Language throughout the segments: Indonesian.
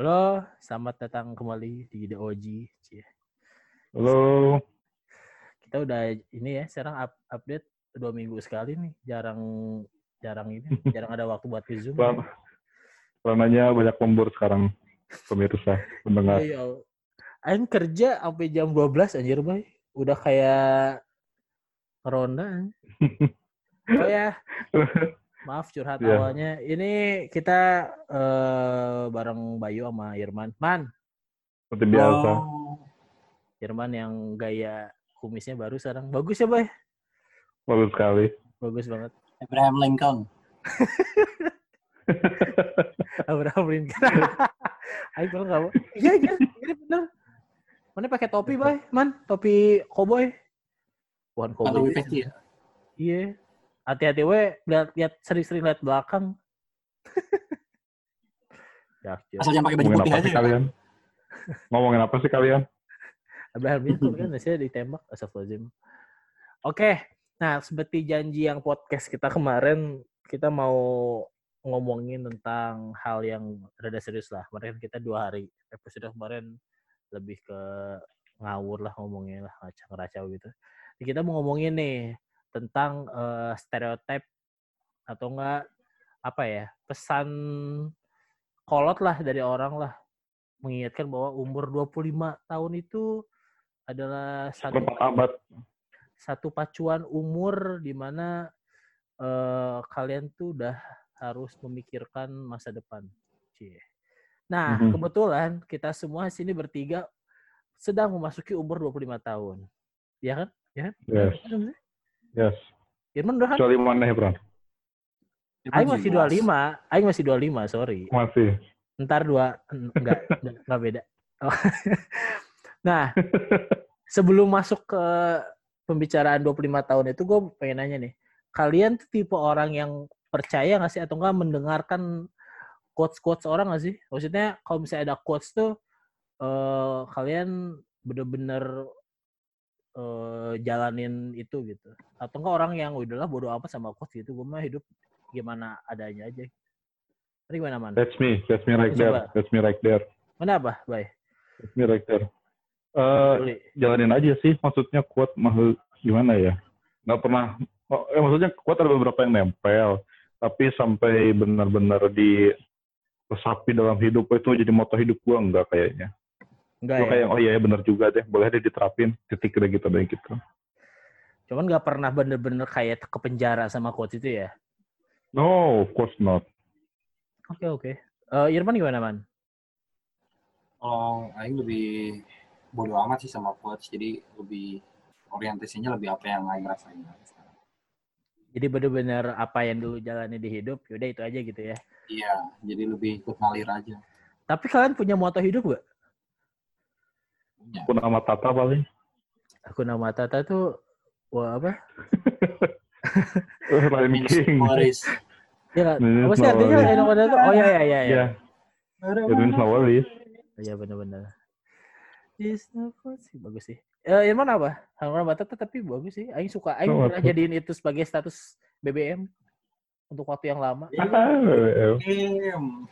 Halo, selamat datang kembali di The OG. Halo. Kita udah ini ya, sekarang up, update dua minggu sekali nih. Jarang jarang ini, jarang ada waktu buat ke Zoom. Selamat. Karenanya banyak lembur sekarang pemirsa, pendengar. Iya, Aing kerja sampai jam 12 anjir, Bay. Udah kayak ronda. Oh ya, maaf curhat Iya. awalnya. Ini kita eh, bareng Bayu sama Irman. Man, Seperti biasa. Irman yang gaya kumisnya baru sekarang. Bagus ya, Bay? Bagus sekali. Bagus banget. Abraham Lincoln. Abraham Lincoln. Ayo kalau nggak. Iya iya, ini bener. Mana pakai topi, boy? Man, topi koboi. Bukan Atau koboi. Ya? Iya. Hati-hati we, lihat lihat sering-sering lihat belakang. ya, ya. Asal jangan pakai baju Ngomongin putih apa aja. sih kalian? Ngomongin apa sih kalian? Abraham Lincoln kan saya ditembak Astagfirullahaladzim. Oke, nah seperti janji yang podcast kita kemarin, kita mau ngomongin tentang hal yang rada serius lah. Kemarin kita dua hari, episode kemarin lebih ke ngawur lah ngomongnya lah, ngacau-ngacau gitu. Jadi kita mau ngomongin nih tentang eh, stereotip atau enggak apa ya, pesan kolot lah dari orang lah mengingatkan bahwa umur 25 tahun itu adalah satu abad. satu pacuan umur di mana eh, kalian tuh udah harus memikirkan masa depan. Cie. Nah, Mhm. kebetulan kita semua sini bertiga sedang memasuki umur 25 tahun. Ya kan? Ya kan? Yes. Yes. Irman udah kan? Kecuali mana ya, Bro? Aing masih 25. Aing masih 25, sorry. Masih. Ntar dua, enggak, enggak, enggak beda. Oh. nah, sebelum masuk ke pembicaraan 25 tahun itu, gue pengen nanya nih. Kalian tuh tipe orang yang percaya nggak sih? Atau enggak mendengarkan quotes-quotes orang nggak sih? Maksudnya kalau misalnya ada quotes tuh, eh, kalian bener-bener eh, jalanin itu gitu. Atau enggak orang yang udahlah bodo amat sama quotes gitu. Gue mah hidup gimana adanya aja. Tadi gimana, Man? That's me. That's me right there. That's me right there. Mana apa, Bay? That's me right there. Eh, Juli. jalanin aja sih. Maksudnya kuat mahal gimana ya? Nggak pernah. Oh, eh, maksudnya kuat ada beberapa yang nempel. Tapi sampai benar-benar di resapi dalam hidup itu jadi moto hidup gua enggak kayaknya. Enggak ya. kayak oh iya ya benar juga deh. Boleh deh diterapin. Titik udah gitu deh gitu. Cuman nggak pernah bener-bener kayak ke penjara sama coach itu ya. No, of course not. Oke oke. Eh, Irman gimana man? Kalau Aing lebih bodo amat sih sama coach, jadi lebih orientasinya lebih apa yang Aing rasain sekarang. Jadi bener-bener apa yang dulu jalani di hidup, yaudah itu aja gitu ya. Iya, jadi lebih ikut ngalir aja. Tapi kalian punya moto hidup gak? Punya. Aku nama Tata paling. Aku nama Tata tuh, wah apa? Lion King. worries. Ya, apa sih artinya? Eh, nama Tata? Oh iya iya iya. Iya, it means no worries. Iya. Is no coach. Bagus sih. Eh, Irman apa? Nama Tata tapi bagus sih. Aing suka. Aing pernah jadiin itu sebagai status BBM untuk waktu yang lama. Ah, Game.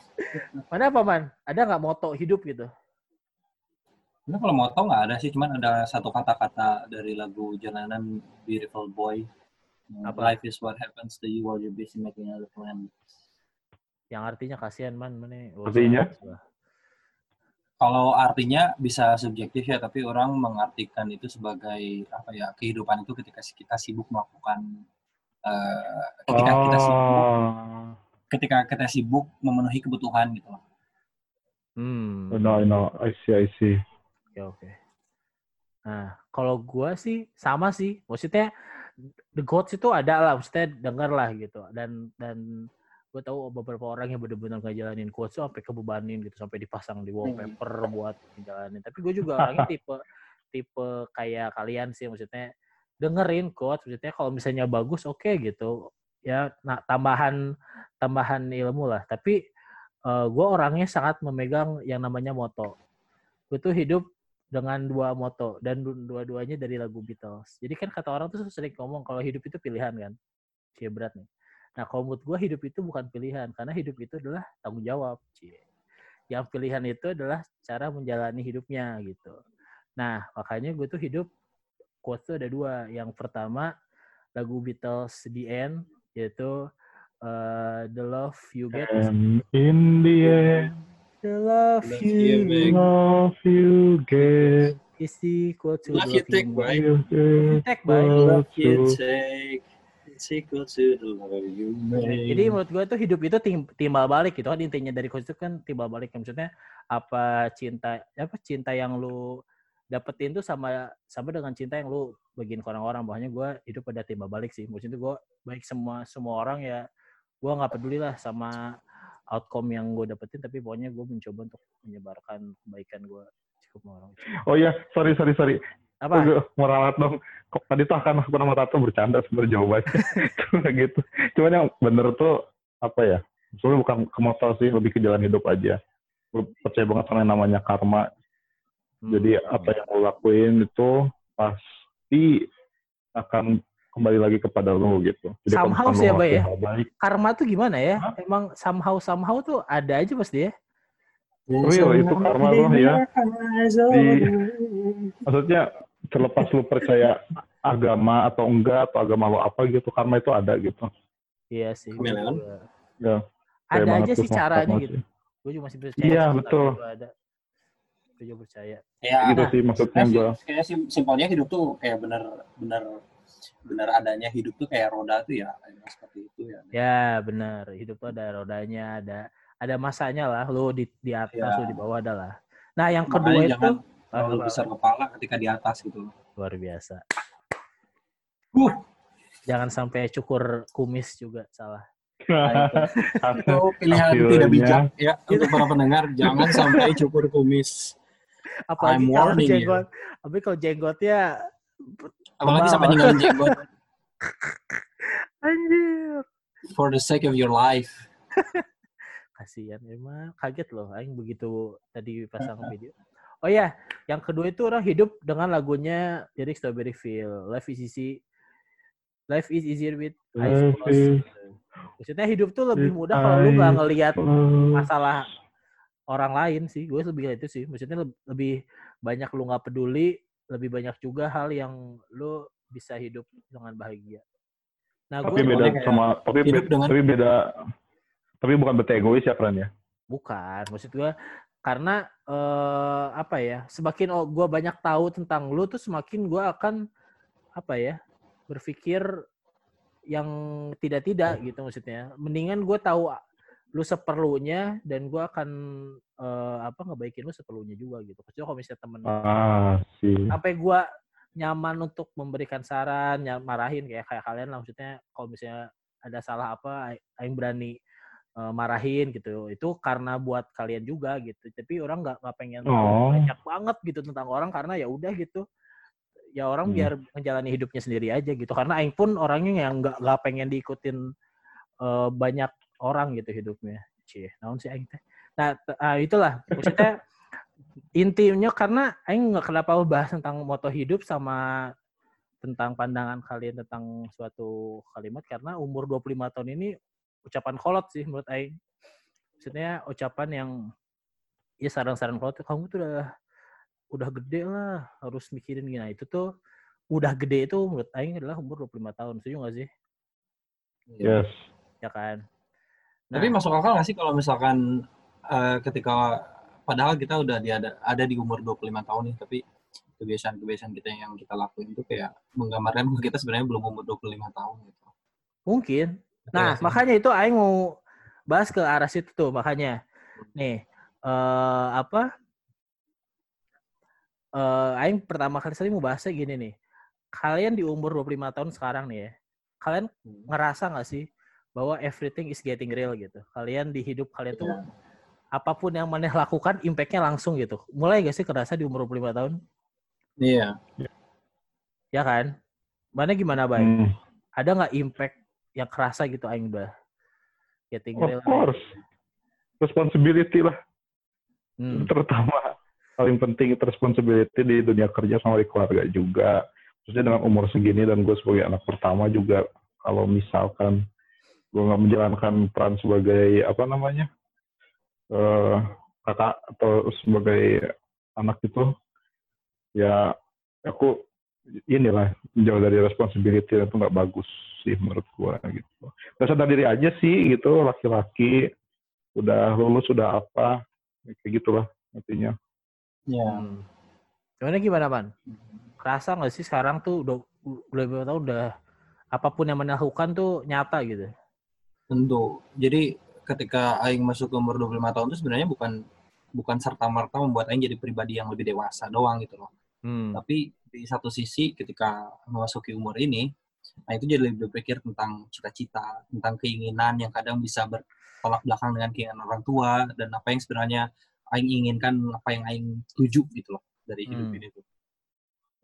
Mana apa man? Ada nggak moto hidup gitu? Ini kalau moto nggak ada sih, cuman ada satu kata-kata dari lagu Jalanan Beautiful Boy. Apa? Life is what happens to you while you're busy making other plans. Yang artinya kasihan man mana? Oh, Artinya? kalau artinya bisa subjektif ya, tapi orang mengartikan itu sebagai apa ya kehidupan itu ketika kita sibuk melakukan eh, ketika kita sibuk ketika kita sibuk memenuhi kebutuhan gitu loh. Hmm. I know. I see, I see. Oke oke. Nah kalau gua sih sama sih. Maksudnya the goats itu ada lah. Maksudnya denger lah gitu. Dan dan gue tahu beberapa orang yang benar-benar ngejalanin quotes tuh sampai kebebanin gitu sampai dipasang di wallpaper buat ngejalanin. Tapi gue juga orangnya tipe tipe kayak kalian sih maksudnya dengerin quotes maksudnya kalau misalnya bagus oke gitu ya nah tambahan tambahan ilmu lah tapi gue orangnya sangat memegang yang namanya moto gue tuh hidup dengan dua moto dan du- dua-duanya dari lagu Beatles. Jadi kan kata orang tuh sering ngomong kalau hidup itu pilihan kan. Cie berat nih. Nah kalau menurut gue hidup itu bukan pilihan karena hidup itu adalah tanggung jawab. Cie. yang pilihan itu adalah cara menjalani hidupnya gitu. Nah, makanya gue tuh hidup quotes tuh ada dua. Yang pertama lagu Beatles The End yaitu uh, The Love You Get And in the end, The Love Love You you. love you get, is equal to Love you love take, right? you get, Take, right? love Love you take, it's equal to the love you make. Jadi menurut gue tuh hidup itu tim- timbal balik gitu. Kan intinya dari quotes itu kan timbal balik. Maksudnya apa cinta apa cinta yang lu dapetin tuh sama sama dengan cinta yang lu bagiin ke orang-orang. Bahwanya gue hidup pada timbal balik sih. Maksudnya gue baik semua semua orang ya gue nggak peduli lah sama outcome yang gue dapetin tapi pokoknya gue mencoba untuk menyebarkan kebaikan gue cukup orang Oh iya, sorry, sorry, sorry. apa Gue meralat dong. Kok tadi tuh akan aku nama Tato bercanda sebenarnya jawabannya. Cuma gitu. Cuman yang bener tuh apa ya? Sebenarnya bukan ke motor sih, lebih ke jalan hidup aja. Gue percaya banget sama yang namanya karma. Hmm. Jadi apa yang lo lakuin itu pasti akan kembali lagi kepada lo gitu. Jadi kalau Somehow sih ya, Bay, ya? baik, karma tuh gimana ya Hah? emang somehow somehow tuh ada aja pasti ya Real, itu karma lo ya. Di- maksudnya terlepas lo percaya agama atau enggak atau agama lo apa gitu, karma itu ada gitu. iya sih. Ya, ada aja sih caranya gitu sih. gue juga masih percaya Iya, betul. ada gue juga percaya Ya, Gitu nah, sih maksudnya gue. sim- kayak sim- simpelnya hidup tuh kayak bener bener adanya hidup tuh kayak roda tuh ya seperti itu ya. ya benar hidup tuh ada rodanya ada ada masanya lah lu di di atas Ya. lu di bawah ada lah nah yang kedua Makanya itu jangan terlalu besar kepala ketika di atas gitu. luar biasa Uh. jangan sampai cukur kumis juga salah Itu pilihan Akhirnya. tidak bijak ya untuk para pendengar jangan sampai cukur kumis. apalagi I'm kalau jenggot tapi kalau jenggotnya Apalagi Wow. sampai ninggalin jenggot anjir. For the sake of your life. kasihan emang kaget loh aing begitu tadi pasang video. Oh ya yang kedua itu orang hidup dengan lagunya jadi Strawberry Field life is easy. Life is easier with eyes Life closed maksudnya hidup tuh lebih mudah kalau lu nggak ngelihat masalah orang lain sih gue lebih itu sih. Maksudnya leb- lebih banyak lu nggak peduli lebih banyak juga hal yang lu bisa hidup dengan bahagia nah tapi gue beda kayak sama tapi hidup be- dengan- tapi beda tapi bukan berarti egois ya keren ya Bukan, maksud gue karena eh, apa ya? Semakin oh, gue banyak tahu tentang lu tuh semakin gue akan apa ya? Berpikir yang tidak-tidak gitu maksudnya. Mendingan gue tahu lu seperlunya dan gue akan eh, apa ngebaikin lu seperlunya juga gitu. Kecuali kalau misalnya temen ah sih sampai gue nyaman untuk memberikan saran, nyam- marahin kayak kayak kalian lah maksudnya kalau misalnya ada salah apa, aing berani eh, marahin gitu. Itu karena buat kalian juga gitu. Tapi orang nggak nggak pengen Oh. banyak banget gitu tentang orang karena ya udah gitu. Ya orang Hmm. biar menjalani hidupnya sendiri aja gitu. Karena aing pun orangnya yang nggak nggak pengen diikutin eh, banyak orang gitu hidupnya. Cie, naon sih aing teh. Nah, ah, itulah maksudnya intinya karena aing nggak kenapa bahas tentang moto hidup sama tentang pandangan kalian tentang suatu kalimat karena umur 25 tahun ini ucapan kolot sih menurut aing. Maksudnya ucapan yang ya saran-saran kolot kamu tuh udah udah gede lah harus mikirin gini. Nah, itu tuh udah gede itu menurut aing adalah umur 25 tahun. Setuju nggak sih? yes Ya kan? Tapi masuk akal nggak sih kalau misalkan eh, ketika padahal kita udah di ada, ada di umur 25 tahun nih, tapi kebiasaan-kebiasaan kita yang kita lakuin itu kayak menggambarkan bahwa kita sebenarnya belum umur 25 tahun gitu. Mungkin. Nah, sih? makanya itu aing mau bahas ke arah situ tuh, makanya. Nih, eh apa? Eh aing pertama kali tadi mau bahasnya gini nih. Kalian di umur 25 tahun sekarang nih ya. Kalian Hmm. ngerasa nggak sih bahwa everything is getting real gitu. Kalian di hidup kalian tuh Iya. apa pun yang maneh lakukan impact-nya langsung gitu. Mulai gak sih kerasa di umur 25 tahun? Iya. Ya kan? Mana gimana, Bay? Hmm. Ada nggak impact yang kerasa gitu aing udah getting of real? course responsibility lah Hmm. terutama paling penting itu responsibility di dunia kerja sama di keluarga juga. Maksudnya dengan umur segini dan gue sebagai anak pertama juga kalau misalkan gue nggak menjalankan peran sebagai apa namanya eh kakak atau sebagai anak itu ya aku inilah jauh dari responsibility itu nggak bagus sih menurut gua gitu. Gak sadar diri aja sih gitu laki-laki udah lulus udah apa kayak gitulah artinya. Ya. Hmm. Gimana gimana, Man? Kerasa nggak sih sekarang tuh udah udah tahun udah apa pun yang melakukan tuh nyata gitu. Tentu. Jadi ketika Aing masuk ke umur 25 tahun itu sebenarnya bukan bukan serta merta membuat Aing jadi pribadi yang lebih dewasa doang gitu loh. Hmm. Tapi di satu sisi ketika memasuki umur ini, nah itu jadi lebih berpikir tentang cita-cita, tentang keinginan yang kadang bisa bertolak belakang dengan keinginan orang tua dan apa yang sebenarnya Aing inginkan, apa yang Aing tuju gitu loh dari hidup Hmm. ini tuh.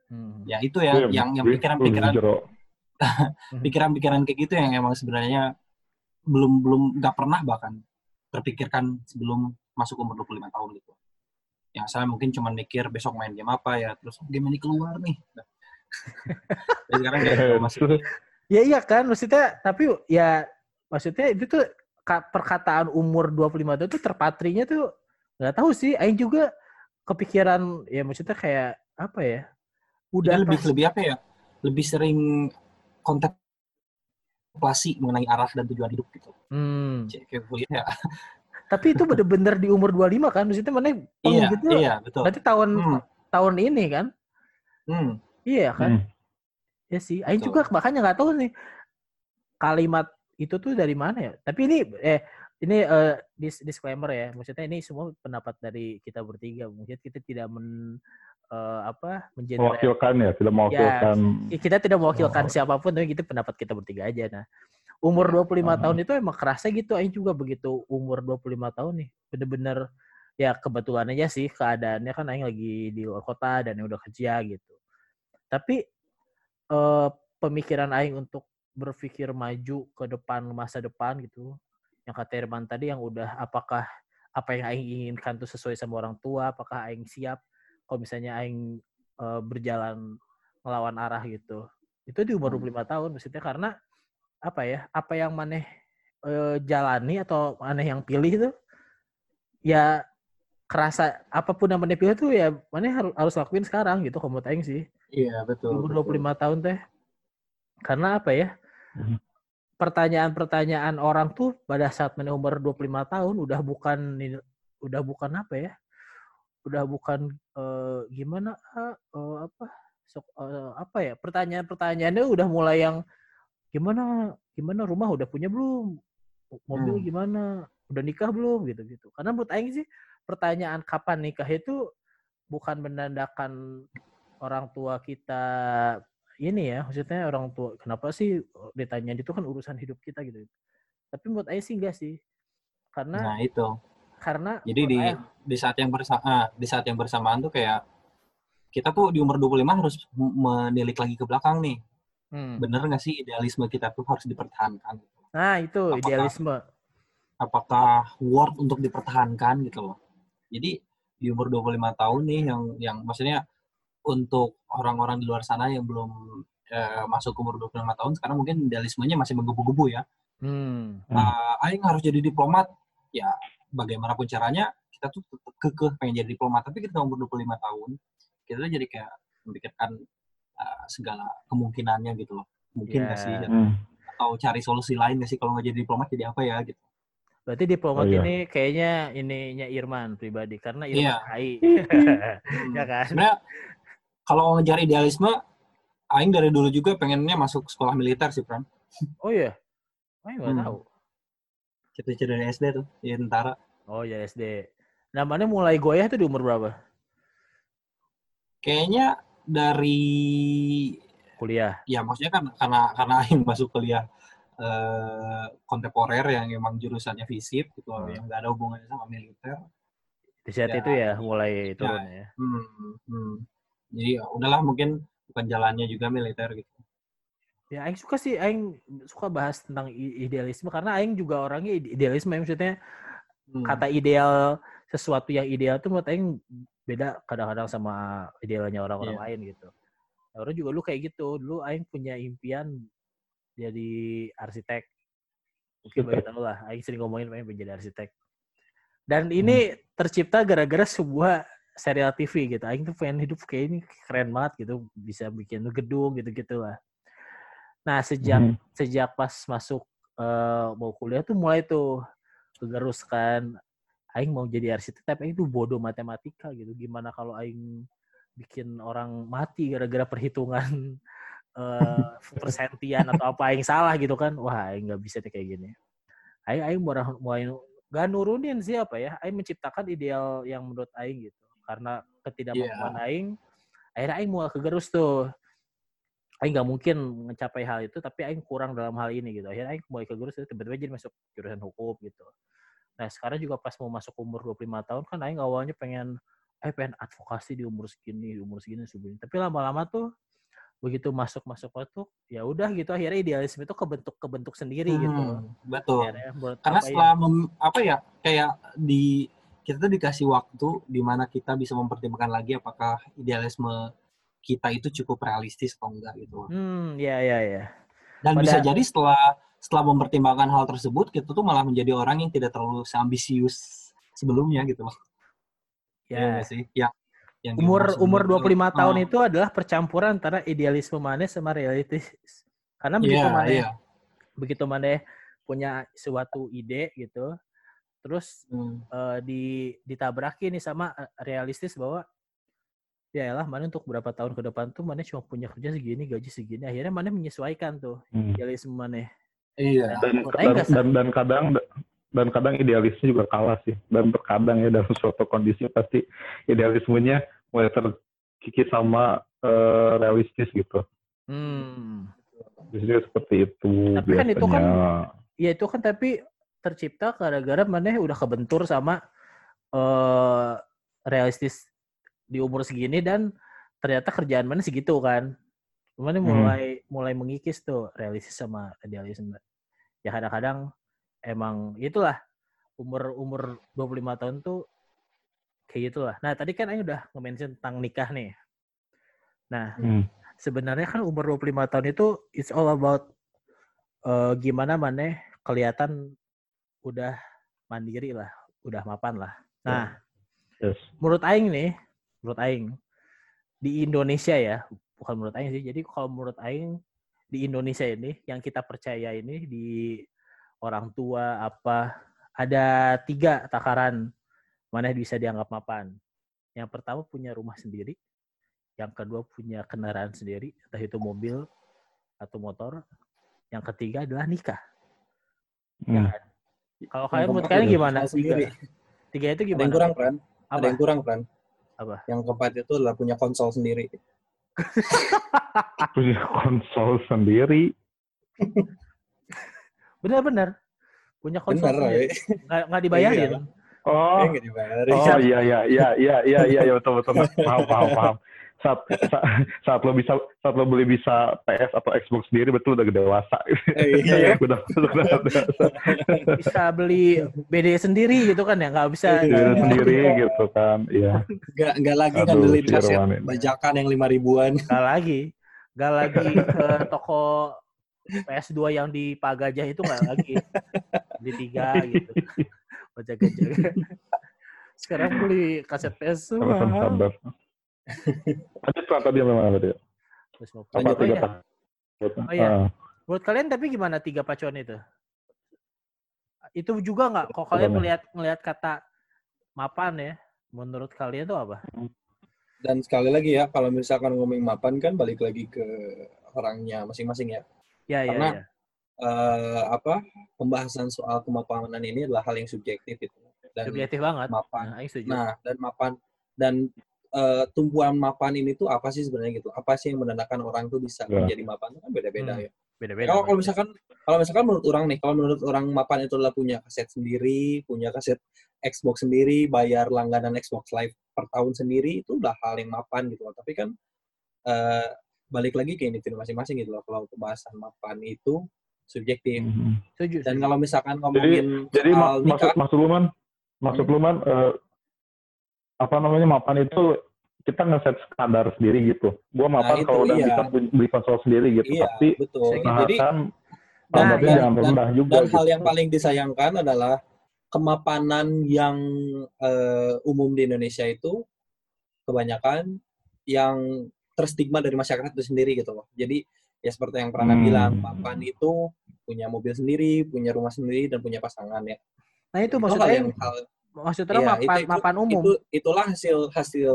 Hmm. Ya itu ya, Itu yang yang pikiran-pikiran pikiran-pikiran kayak gitu yang emang sebenarnya belum belum nggak pernah bahkan terpikirkan sebelum masuk umur 25 tahun gitu. Yang saya mungkin cuma mikir besok main game apa ya, terus game ini keluar nih. Tapi sekarang udah masuk Ya iya kan, maksudnya tapi ya maksudnya itu tuh ka- perkataan umur 25 tahun tuh terpatrinya tuh nggak tahu sih. Aing juga kepikiran ya maksudnya kayak apa ya? Udah lebih pas- lebih apa ya? Lebih sering kontemplasi mengenai arah dan tujuan hidup gitu. Hmm. Cek kuliah ya. Tapi itu bener-bener di umur 25 kan? Maksudnya mana peng Iya, gitu. iya, betul. Berarti tahun Hmm, tahun ini kan? hmm. Iya kan? Hmm. Ya sih. Aing Betul. juga makanya nggak tahu nih kalimat itu tuh dari mana ya. Tapi ini eh ini dis- disclaimer ya. Maksudnya ini semua pendapat dari kita bertiga. Mungkin kita tidak men eh, apa mengeneral Mewakilkan ya, tidak mewakilkan. Ya, kita tidak mewakilkan Oh. siapa pun tapi kita pendapat kita bertiga aja nah umur 25 Ah. tahun itu emang kerasa gitu aing juga begitu umur 25 tahun nih bener-bener ya kebetulan aja sih keadaannya kan aing lagi di luar kota dan udah kerja gitu tapi eh, pemikiran aing untuk berpikir maju ke depan masa depan gitu yang kata Irman tadi yang udah apakah apa yang aing inginkan tuh sesuai sama orang tua apakah aing siap kalau misalnya aing eh, berjalan melawan arah gitu itu di umur Hmm. 25 tahun maksudnya karena apa ya apa yang maneh eh, jalani atau maneh yang pilih itu ya kerasa apa pun yang maneh pilih tuh ya maneh harus harus lakuin sekarang gitu kalau menurut aing sih Iya, di betul. umur betul. 25 tahun teh karena apa ya Mhm. pertanyaan-pertanyaan orang tuh pada saat maneh umur 25 tahun udah bukan udah bukan apa ya udah bukan eh, gimana eh, apa? Sok eh, apa ya? Pertanyaan-pertanyaannya udah mulai yang gimana? Gimana? Rumah udah punya belum? Mobil Hmm. gimana? Udah nikah belum? gitu gitu karena menurut Aing sih pertanyaan kapan nikah itu bukan menandakan orang tua kita ini ya maksudnya orang tua kenapa sih ditanya itu kan urusan hidup kita gitu. Tapi menurut Aing sih enggak sih. Karena Nah, itu. Karena Jadi di di saat yang bersama di saat yang bersamaan tuh kayak kita tuh di umur 25 harus menilik lagi ke belakang nih. hmm. Bener nggak sih idealisme kita tuh harus dipertahankan? nah itu Apakah- idealisme Apakah worth untuk dipertahankan gitu loh. Jadi di umur 25 tahun nih yang yang maksudnya untuk orang-orang di luar sana yang belum eh, masuk umur 25 tahun sekarang mungkin idealismenya masih menggebu-gebu ya. hmm. Hmm. uh, Aing harus jadi diplomat ya bagaimanapun caranya kita tuh tetap kekeh pengen jadi diplomat tapi ketika umur 25 tahun kita tuh jadi kayak memikirkan uh, segala kemungkinannya gitu loh mungkin nggak Ya. sih Hmm. atau cari solusi lain nggak sih kalau nggak jadi diplomat jadi apa ya gitu Berarti diplomat Oh, iya. ini kayaknya ininya Irman pribadi karena Irman Iya. HI. Hmm, ya kan? sebenarnya kalau ngejar idealisme Aing dari dulu juga pengennya masuk sekolah militer sih Pran Oh iya. Oh, nggak Hmm. tahu. cita-cita dari SD tuh di tentara Oh ya SD. Namanya mulai goyah tuh di umur berapa? kayaknya dari Kuliah. ya maksudnya kan karena karena Aing masuk kuliah eh, kontemporer yang emang jurusannya FISIP gitu Hmm. yang nggak ada hubungannya sama militer. Di saat Ya. itu ya mulai turun ya. Hmm, hmm. Jadi ya udahlah mungkin bukan jalannya juga militer gitu. Ya Aing suka sih Aing suka bahas tentang idealisme karena Aing juga orangnya ide- idealisme maksudnya Hmm. kata ideal sesuatu yang ideal tuh menurut Aing beda kadang-kadang sama idealnya orang-orang Iya. lain gitu. Orang juga lu kayak gitu. Dulu Aing punya impian jadi arsitek. Mungkin banyak tahu lah. Aing sering ngomongin pengen menjadi arsitek. Dan ini tercipta gara-gara sebuah serial TV gitu. Aing tuh pengen hidup kayak ini keren banget gitu, bisa bikin gedung gitu-gitu lah. Nah, sejak Hmm. sejak pas masuk eh, mau kuliah tuh mulai tuh kegerus kan aing mau jadi arsitek tapi aing tuh bodoh matematika gitu. Gimana kalau aing bikin orang mati gara-gara perhitungan eh persentian atau apa aing salah gitu kan. Wah, aing nggak bisa nih kayak gini. Aing aing mulai mulai gak nurunin sih apa ya. Aing menciptakan ideal yang menurut aing gitu. Karena ketidakmampuan aing akhirnya aing mulai kegerus tuh. Aing nggak mungkin mencapai hal itu, tapi Aing kurang dalam hal ini gitu. Akhirnya Aing mulai kegerus, tiba-tiba jadi masuk jurusan hukum gitu. Nah sekarang juga pas mau masuk umur 25 tahun kan Aing awalnya pengen, eh pengen advokasi di umur segini, di umur segini, segini. Tapi lama-lama tuh begitu masuk-masuk tuh ya udah gitu akhirnya idealisme itu kebentuk kebentuk sendiri gitu. Hmm, betul. Akhirnya Karena apa setelah mem- apa ya kayak di kita tuh dikasih waktu di mana kita bisa mempertimbangkan lagi apakah idealisme kita itu cukup realistis atau enggak gitu. Hmm, ya ya ya. Dan Pada- bisa jadi setelah setelah mempertimbangkan hal tersebut kita tuh malah menjadi orang yang tidak terlalu ambisius sebelumnya gitu. Iya Ya. nggak sih? Yang yang Umur umur itu- 25 tahun Ah, itu adalah percampuran antara idealisme manis sama realistis. Karena begitu Iya, mana iya. begitu mana punya suatu ide gitu, terus Hmm. eh, di ditabraki nih sama eh, realistis bahwa ya lah mana untuk berapa tahun ke depan tuh mana cuma punya kerja segini gaji segini akhirnya mana menyesuaikan tuh Hmm. idealisme mana Iya. Dan, dan, sa- dan, dan kadang dan kadang idealisnya juga kalah sih. Dan terkadang ya dalam suatu kondisi pasti idealismenya mulai terkikis sama eh, realistis gitu. hmm. Biasanya seperti itu Tapi kan itu biasanya. ya itu kan tapi tercipta gara-gara mana udah kebentur sama eh realistis di umur segini dan ternyata kerjaan mana segitu kan. Mana Hmm. mulai mulai mengikis tuh realistis sama idealisme. Ya kadang-kadang emang itulah umur umur 25 tahun tuh kayak gitulah. Nah, tadi kan Aing udah nge-mention tentang nikah nih. Nah, Hmm. sebenarnya kan umur 25 tahun itu it's all about eh, gimana mana kelihatan udah mandiri lah, udah mapan lah. Nah, Yes. menurut aing nih, menurut aing di Indonesia ya, bukan menurut aing sih. Jadi kalau menurut aing di Indonesia ini yang kita percaya ini di orang tua apa ada tiga takaran mana yang bisa dianggap mapan. Yang pertama punya rumah sendiri, yang kedua punya kendaraan sendiri, entah itu mobil atau motor. Yang ketiga adalah nikah. Ya Hmm. kan? Kalau kalian menurut kalian gimana? Tiga, tiga itu Ada yang gimana? kurang. Apa? Ada yang kurang, Pran. Apa? Yang keempat itu adalah punya konsol sendiri. Punya konsol sendiri. Benar-benar punya konsol Bener, sendiri. ya. nggak nggak dibayarin. Iya. Oh, Eh, dibayarin. oh iya iya iya iya iya iya iya betul betul paham paham paham. Saat, saat saat lo bisa saat lo beli bisa PS atau Xbox sendiri betul udah gede dewasa. Eh, iya. udah udah dewasa. Bisa beli BD sendiri gitu kan ya, nggak bisa. Iya. Diri sendiri gitu kan. Iya. Nggak, nggak lagi Aduh, ngandelin si kaset bajakan yang lima ribuan. Nggak lagi, nggak lagi ke toko PS2 yang di Pagajah itu nggak lagi. Di tiga gitu. Baca-baca. Sekarang beli kaset PS mahal. Sabar. Tadi mau Apa Lanjut tiga ya. Oh, iya. Ah, Menurut kalian tapi gimana tiga pacuan itu? Itu juga nggak? Kalau kalian melihat melihat kata mapan ya, menurut kalian itu apa? Dan sekali lagi ya, kalau misalkan ngomongin mapan kan balik lagi ke orangnya masing-masing ya. Ya ya Karena- ya. Eh, apa pembahasan soal kemapanan ini adalah hal yang subjektif itu. Dan Subjektif banget. mapan. Nah. Nah, dan mapan dan eh, tumpuan mapan ini tuh apa sih sebenarnya gitu? Apa sih yang menandakan orang tuh bisa Ya. menjadi mapan? Itu kan beda-beda Hmm. ya. Beda-beda. Kalau kalau misalkan kalau misalkan menurut orang nih, kalau menurut orang mapan itu adalah punya kaset sendiri, punya kaset Xbox sendiri, bayar langganan Xbox Live per tahun sendiri, itu udah hal yang mapan gitu loh. Tapi kan eh, balik lagi ke individu masing-masing gitu loh. Kalau pembahasan mapan itu subjektif. mhm. setuju. Dan kalau misalkan ngomongin Jadi soal mak- maksud nikah, maksud lu man, maksud lu man, eh, apa namanya mapan itu kita ngeset standar sendiri gitu. Gua mapan Nah, kalau udah iya. bisa beli konsol sendiri gitu. iya Tapi betul. Nah, Jadi Nah, dan- jangan dan- rendah juga. dan gitu. hal yang paling disayangkan adalah kemapanan yang eh, umum di Indonesia itu kebanyakan yang terstigma dari masyarakat itu sendiri gitu loh. Jadi ya seperti yang pernah Hmm. bilang, mapan itu punya mobil sendiri, punya rumah sendiri dan punya pasangan ya. Nah itu maksudnya yang hal maksudnya Iya, mapan, itu- mapan umum. itu itulah hasil hasil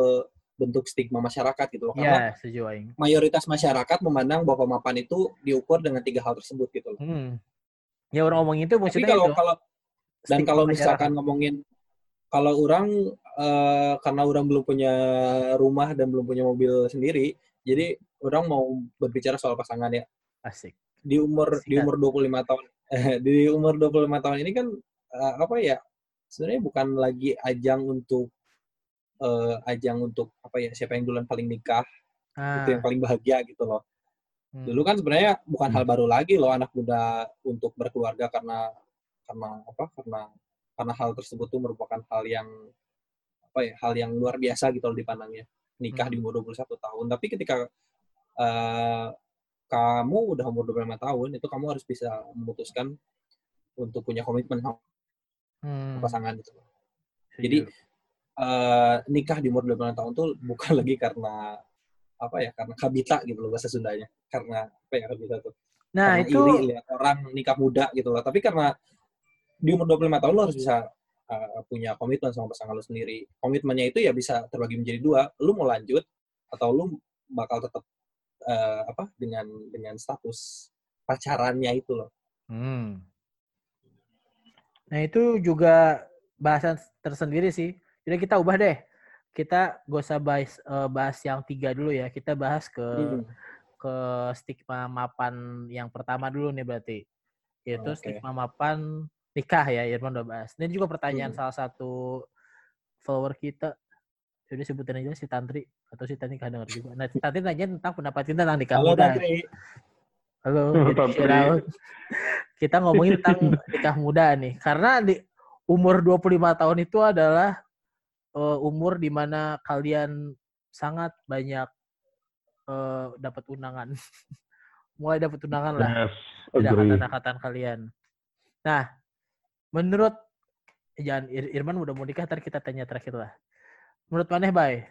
bentuk stigma masyarakat gitu loh. Karena Iya, setuju aing. mayoritas masyarakat memandang bahwa mapan itu diukur dengan tiga hal tersebut gitu loh. Hmm. Ya orang ngomong itu Tapi maksudnya kalau itu. kalau dan kalau masyarakat. misalkan ngomongin kalau orang eh, karena orang belum punya rumah dan belum punya mobil sendiri, jadi orang mau berbicara soal pasangan ya. asik. Di umur di Sikat. umur 25 tahun di umur 25 tahun ini kan eh, apa ya? Sebenarnya bukan lagi ajang untuk eh, ajang untuk apa ya? Siapa yang duluan paling nikah, Ah, itu yang paling bahagia gitu loh. hmm. Dulu kan sebenarnya bukan Hmm. hal baru lagi loh anak muda untuk berkeluarga karena karena apa? Karena karena hal tersebut tuh merupakan hal yang apa ya? Hal yang luar biasa gitu loh dipandangnya. Nikah Hmm. di umur 21 tahun. Tapi ketika eh, kamu udah umur 25 tahun, itu kamu harus bisa memutuskan untuk punya komitmen sama Hmm. pasangan gitu. Setuju. Jadi eh, nikah di umur 25 tahun tuh bukan lagi karena apa ya? Karena kabita gitu loh bahasa Sundanya. Karena apa ya kabita tuh? nah karena itu iri lihat orang nikah muda gitu loh. Tapi karena di umur 25 tahun lo harus bisa uh, punya komitmen sama pasangan lo sendiri. Komitmennya itu ya bisa terbagi menjadi dua. Lu mau lanjut atau lu bakal tetap uh, apa dengan dengan status pacarannya itu loh. Hmm. Nah itu juga bahasan tersendiri sih. Jadi kita ubah deh. Kita gak usah bahas, eh, bahas yang tiga dulu ya. Kita bahas ke Hmm. ke stigma mapan yang pertama dulu nih berarti. Yaitu Oke. stigma mapan nikah ya, Irman udah bahas. Ini juga pertanyaan Hmm. salah satu follower kita. Jadi sebutin aja si Tantri atau si Tantri kadang denger juga. Nah, si Tantri nanya tentang pendapat kita tentang nikah Halo muda. Tantri. Halo, Tantri. Kita ngomongin tentang nikah muda nih. Karena di umur 25 tahun itu adalah eh, umur di mana kalian sangat banyak eh, dapat undangan. Mulai dapat undangan lah Yes, dari angkatan-angkatan kalian. Nah, menurut jangan Ir- Irman udah mau nikah, ntar kita tanya terakhir lah. Menurut Maneh, Bay,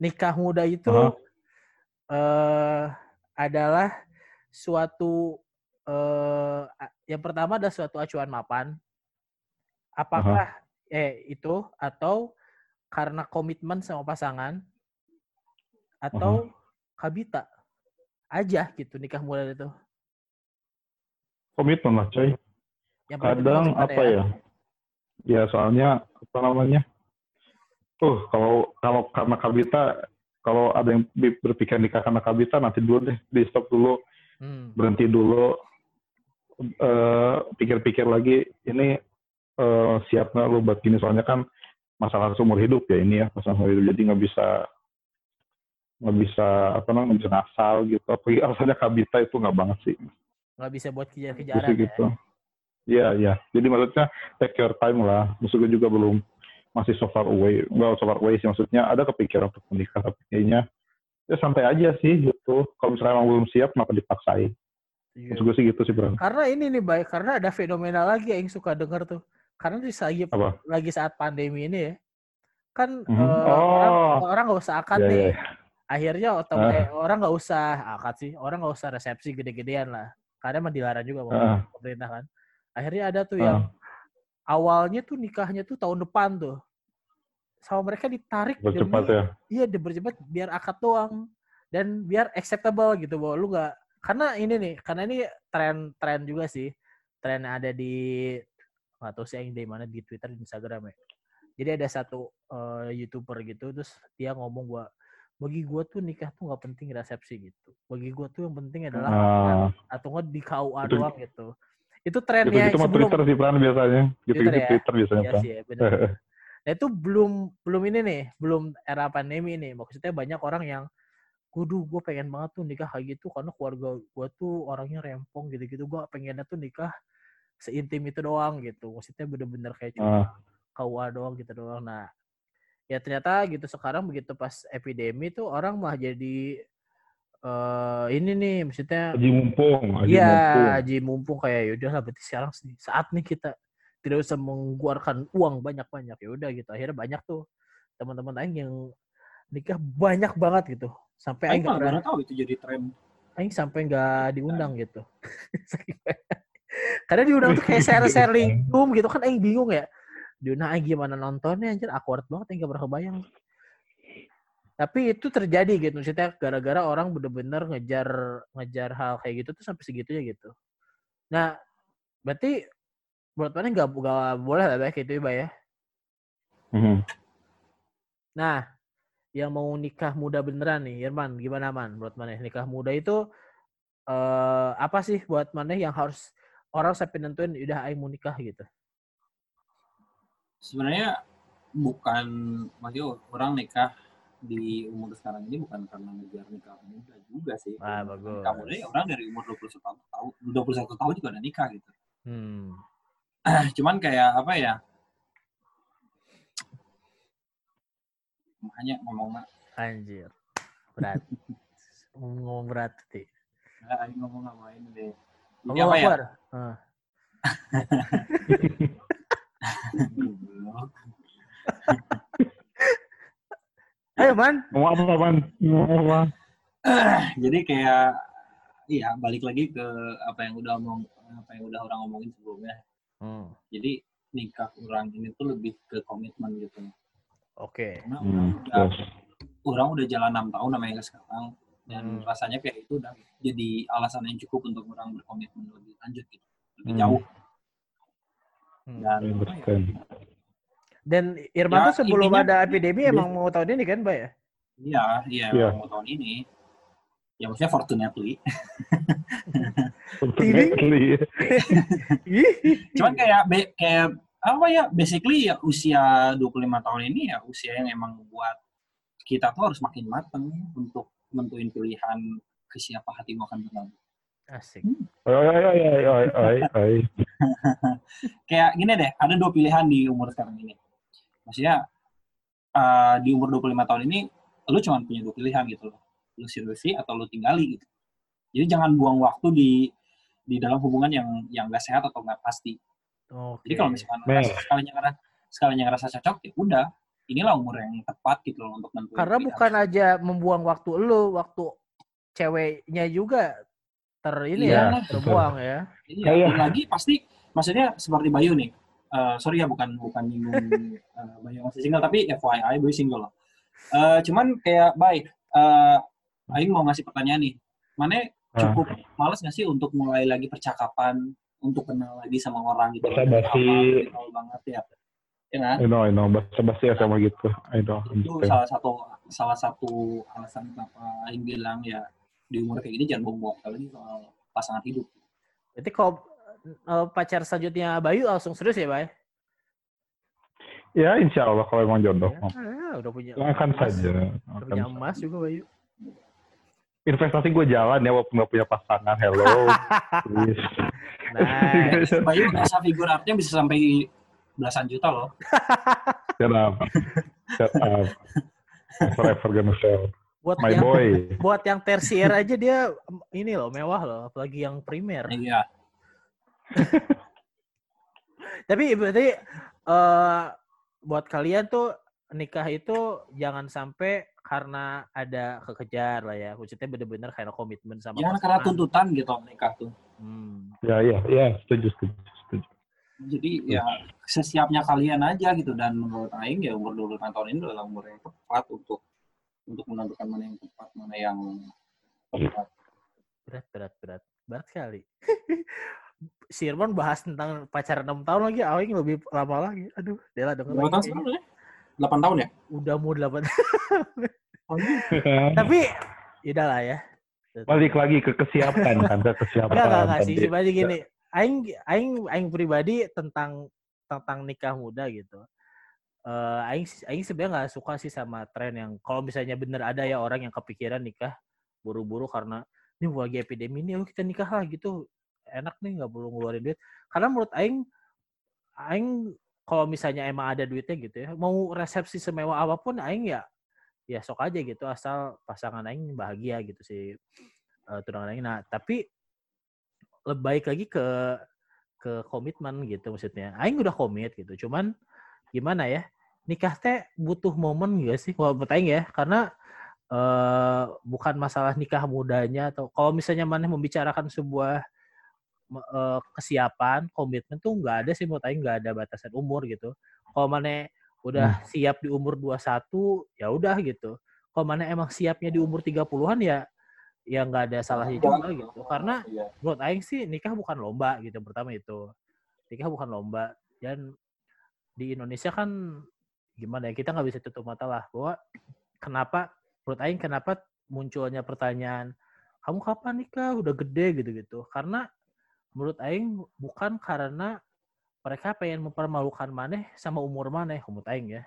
nikah muda itu Hah? eh adalah suatu eh yang pertama adalah suatu acuan mapan. Apakah eh itu atau karena komitmen sama pasangan atau kabita aja gitu nikah muda itu. Komitmen lah, coy. Yang Kadang apa ya? Ya soalnya apa namanya? Uh, kalau kalau karena kabita, kalau ada yang berpikir nikah karena kabita, nanti dulu deh, di stop dulu, Hmm. berhenti dulu, eh, pikir-pikir lagi, ini eh, siap nggak lu buat gini? Soalnya kan masalah seumur hidup ya ini ya, masalah seumur hidup, jadi nggak bisa nggak bisa apa namanya nggak bisa ngasal gitu. Apalagi alasannya kabita itu nggak banget sih. nggak bisa buat kejar-kejaran ya. gitu. Iya, iya. Jadi maksudnya take your time lah. Maksud gue juga belum masih so far away. Well, so far away sih maksudnya ada kepikiran untuk menikah tapi kayaknya ya santai aja sih gitu. Kalau misalnya emang belum siap kenapa dipaksain? Setuju. Maksud gue sih gitu sih, Bro. Karena ini nih baik, karena ada fenomena lagi yang suka denger tuh. Karena di lagi Apa? lagi saat pandemi ini ya, kan Mhm. eh, Oh. orang orang nggak usah akad Iya, nih. iya. Akhirnya Ah. eh, orang nggak usah akad sih, orang nggak usah resepsi gede-gedean lah. Karena emang dilarang juga Ah. pemerintah kan. Akhirnya ada tuh Ah. yang awalnya tuh nikahnya tuh tahun depan tuh. Sama mereka ditarik Bercepat demi ya. iya dipercepat biar akad doang dan biar acceptable gitu bahwa lu nggak karena ini nih karena ini tren tren juga sih tren yang ada di nggak tahu sih yang di mana di Twitter di Instagram ya jadi ada satu eh, youtuber gitu terus dia ngomong gua bagi gua tuh nikah tuh nggak penting resepsi gitu bagi gua tuh yang penting adalah Ah, atau nggak di KUA Itu- doang gitu itu trennya gitu-gitu mah sebelum Twitter sih Pran biasanya. Gitu-gitu Twitter ya? Twitter biasanya, Iya sih, ya. Nah itu belum belum ini nih, belum era pandemi nih. Maksudnya banyak orang yang, kudu gue pengen banget tuh nikah kayak gitu karena keluarga gue tuh orangnya rempong gitu-gitu. Gue pengennya tuh nikah seintim itu doang gitu. Maksudnya bener-bener kayak cuma Ah, KUA doang gitu doang. Nah ya ternyata gitu sekarang begitu pas epidemi tuh orang malah jadi eh ini nih maksudnya Haji mumpung, haji Iya, mumpung. haji mumpung kayak yaudah lah berarti sekarang sih saat nih kita tidak usah mengeluarkan uang banyak-banyak ya udah gitu akhirnya banyak tuh teman-teman aing yang nikah banyak banget gitu sampai aing nggak pernah tahu itu jadi tren. aing sampai nggak diundang gitu. Karena diundang tuh kayak share sharing zoom gitu kan aing bingung ya. Diundang aing gimana nontonnya anjir? Awkward banget aing nggak pernah kebayang. Tapi itu terjadi gitu maksudnya gara-gara orang bener-bener ngejar ngejar hal kayak gitu tuh sampai segitunya gitu. Nah berarti menurut mana nggak nggak boleh lah kayak gitu ya Bay, ya? Mhm. Nah, yang mau nikah muda beneran nih, Irman, gimana man? Menurut mana nikah muda itu eh apa sih buat mana yang harus orang sampai nentuin udah aing mau nikah gitu? Sebenarnya bukan maksudnya orang nikah di umur sekarang ini bukan karena ngejar nikah muda juga sih. Ah, Nikah bagus. muda ya orang dari umur 21 tahun, 21 tahun juga udah nikah gitu. Hmm. Cuman kayak apa ya? Makanya ngomong Anjir. Berat. Ngomong berat sih. Nah, ngomong ngapain deh. Allah apa ya? Akbar. Ah. Ayo man. Ngomong apa, Man? Ngomong apa? Jadi kayak iya balik lagi ke apa yang udah ngomong apa yang udah orang ngomongin sebelumnya. Hmm. Jadi nikah orang ini tuh lebih ke komitmen gitu. Oke. Karena orang Hmm, udah orang udah jalan enam tahun sama yang sekarang dan Hmm. rasanya kayak itu udah jadi alasan yang cukup untuk orang berkomitmen lebih lanjut gitu lebih Hmm. jauh Hmm. dan ya. Dan Irman Ya, tuh sebelum intinya- ada epidemi emang mau tahun ini kan, Mbak ya? iya iya Iya. mau tahun ini ya maksudnya fortunately Definitely. cuman kayak kayak apa ya basically ya usia 25 tahun ini ya usia yang emang buat kita tuh harus makin mateng untuk menentuin pilihan ke siapa hatimu akan berlalu Asik. Oi, oi, oi, oi, oi, oi, oi. kayak gini deh, ada dua pilihan di umur sekarang ini. Maksudnya eh, di umur 25 tahun ini lu cuma punya dua pilihan gitu loh. Lu seriusi atau lu tinggali gitu. Jadi jangan buang waktu di di dalam hubungan yang yang gak sehat atau nggak pasti. Oke. Jadi kalau misalkan ngerasa- sekalinya ngerasa sekalinya ngerasa cocok ya udah, inilah umur yang tepat gitu loh untuk nentuin. Karena pilihan. bukan aja membuang waktu lu, waktu ceweknya juga ter ini Iya, ya, betul. terbuang ya. Iya, dan lagi pasti maksudnya seperti Bayu nih. Eh, sorry ya bukan bukan nyinggung eh, Bayu masih single tapi FYI Bayu single loh. Eh, cuman kayak baik eh Aing mau ngasih pertanyaan nih. Mana Ah. cukup males nggak sih untuk mulai lagi percakapan untuk kenal lagi sama orang gitu. Basa-basi. Kenal banget ya. Ya kan? I know, I know. Bahasa-bahasa ya sama gitu. I know. Itu understand. salah satu salah satu alasan kenapa Aing bilang ya di umur kayak gini jangan bohong lagi soal pasangan hidup. Berarti kalau eh, pacar selanjutnya Bayu langsung serius ya, Bay? Ya, insya Allah kalau emang jodoh. Ya, udah punya Akan emas. saja. Udah Akan punya emas juga Bayu. Investasi gue jalan ya, walaupun nggak punya pasangan. Hello. Please. Nice. Bayu bisa figur artnya bisa sampai belasan juta loh. Shut up. Shut up. Forever gonna sell. Buat My yang boy. buat yang tersier aja dia ini loh mewah loh, apalagi yang primer. Iya. Tapi berarti eh buat kalian tuh nikah itu jangan sampai karena ada kekejar lah ya. Maksudnya bener-bener karena komitmen sama Jangan karena tuntutan gitu nikah tuh. Hmm. Ya, ya, ya. Setuju, setuju. setuju. Jadi ya sesiapnya kalian aja gitu dan menurut Aing ya umur 25 tahun ini adalah umur yang tepat untuk untuk menentukan mana yang tepat, mana yang tepat. Berat, berat, berat. Berat sekali. si Irman bahas tentang pacaran 6 tahun lagi, Awing lebih lama lagi. Aduh, Dela denger Berapa tahun lagi. sekarang ya? 8 tahun ya? Udah mau 8 Oh, iya. Tapi, ya lah ya. Balik lagi ke kesiapan kan, ke kesiapan Enggak, enggak, enggak sih. Sebenarnya gini, aing aing aing pribadi tentang tentang nikah muda gitu. Eh aing aing sebenarnya nggak suka sih sama tren yang kalau misalnya bener ada ya orang yang kepikiran nikah buru-buru karena ini lagi epidemi nih, oh kita nikah lah gitu. Enak nih nggak perlu ngeluarin duit. Karena menurut aing aing kalau misalnya emang ada duitnya gitu ya, mau resepsi semewah apa pun aing ya ya sok aja gitu asal pasangan aing bahagia gitu sih eh, tunangan aing. Nah, tapi lebih baik lagi ke ke komitmen gitu maksudnya. Aing udah komit gitu. Cuman gimana ya? Nikah teh butuh momen gak sih? Kalau Aing ya, karena eh bukan masalah nikah mudanya atau kalau misalnya mana membicarakan sebuah eh, kesiapan, komitmen tuh nggak ada sih menurut Aing nggak ada batasan umur gitu. Kalau mana udah siap di umur 21 ya udah gitu. Kalau mana emang siapnya di umur 30-an ya ya nggak ada salahnya juga gitu. Karena Iya. menurut Aing sih nikah bukan lomba gitu pertama itu nikah bukan lomba dan di Indonesia kan gimana ya kita nggak bisa tutup mata lah bahwa kenapa menurut Aing kenapa munculnya pertanyaan kamu kapan nikah udah gede gitu-gitu karena menurut Aing bukan karena mereka pengen mempermalukan maneh sama umur maneh menurut Aing ya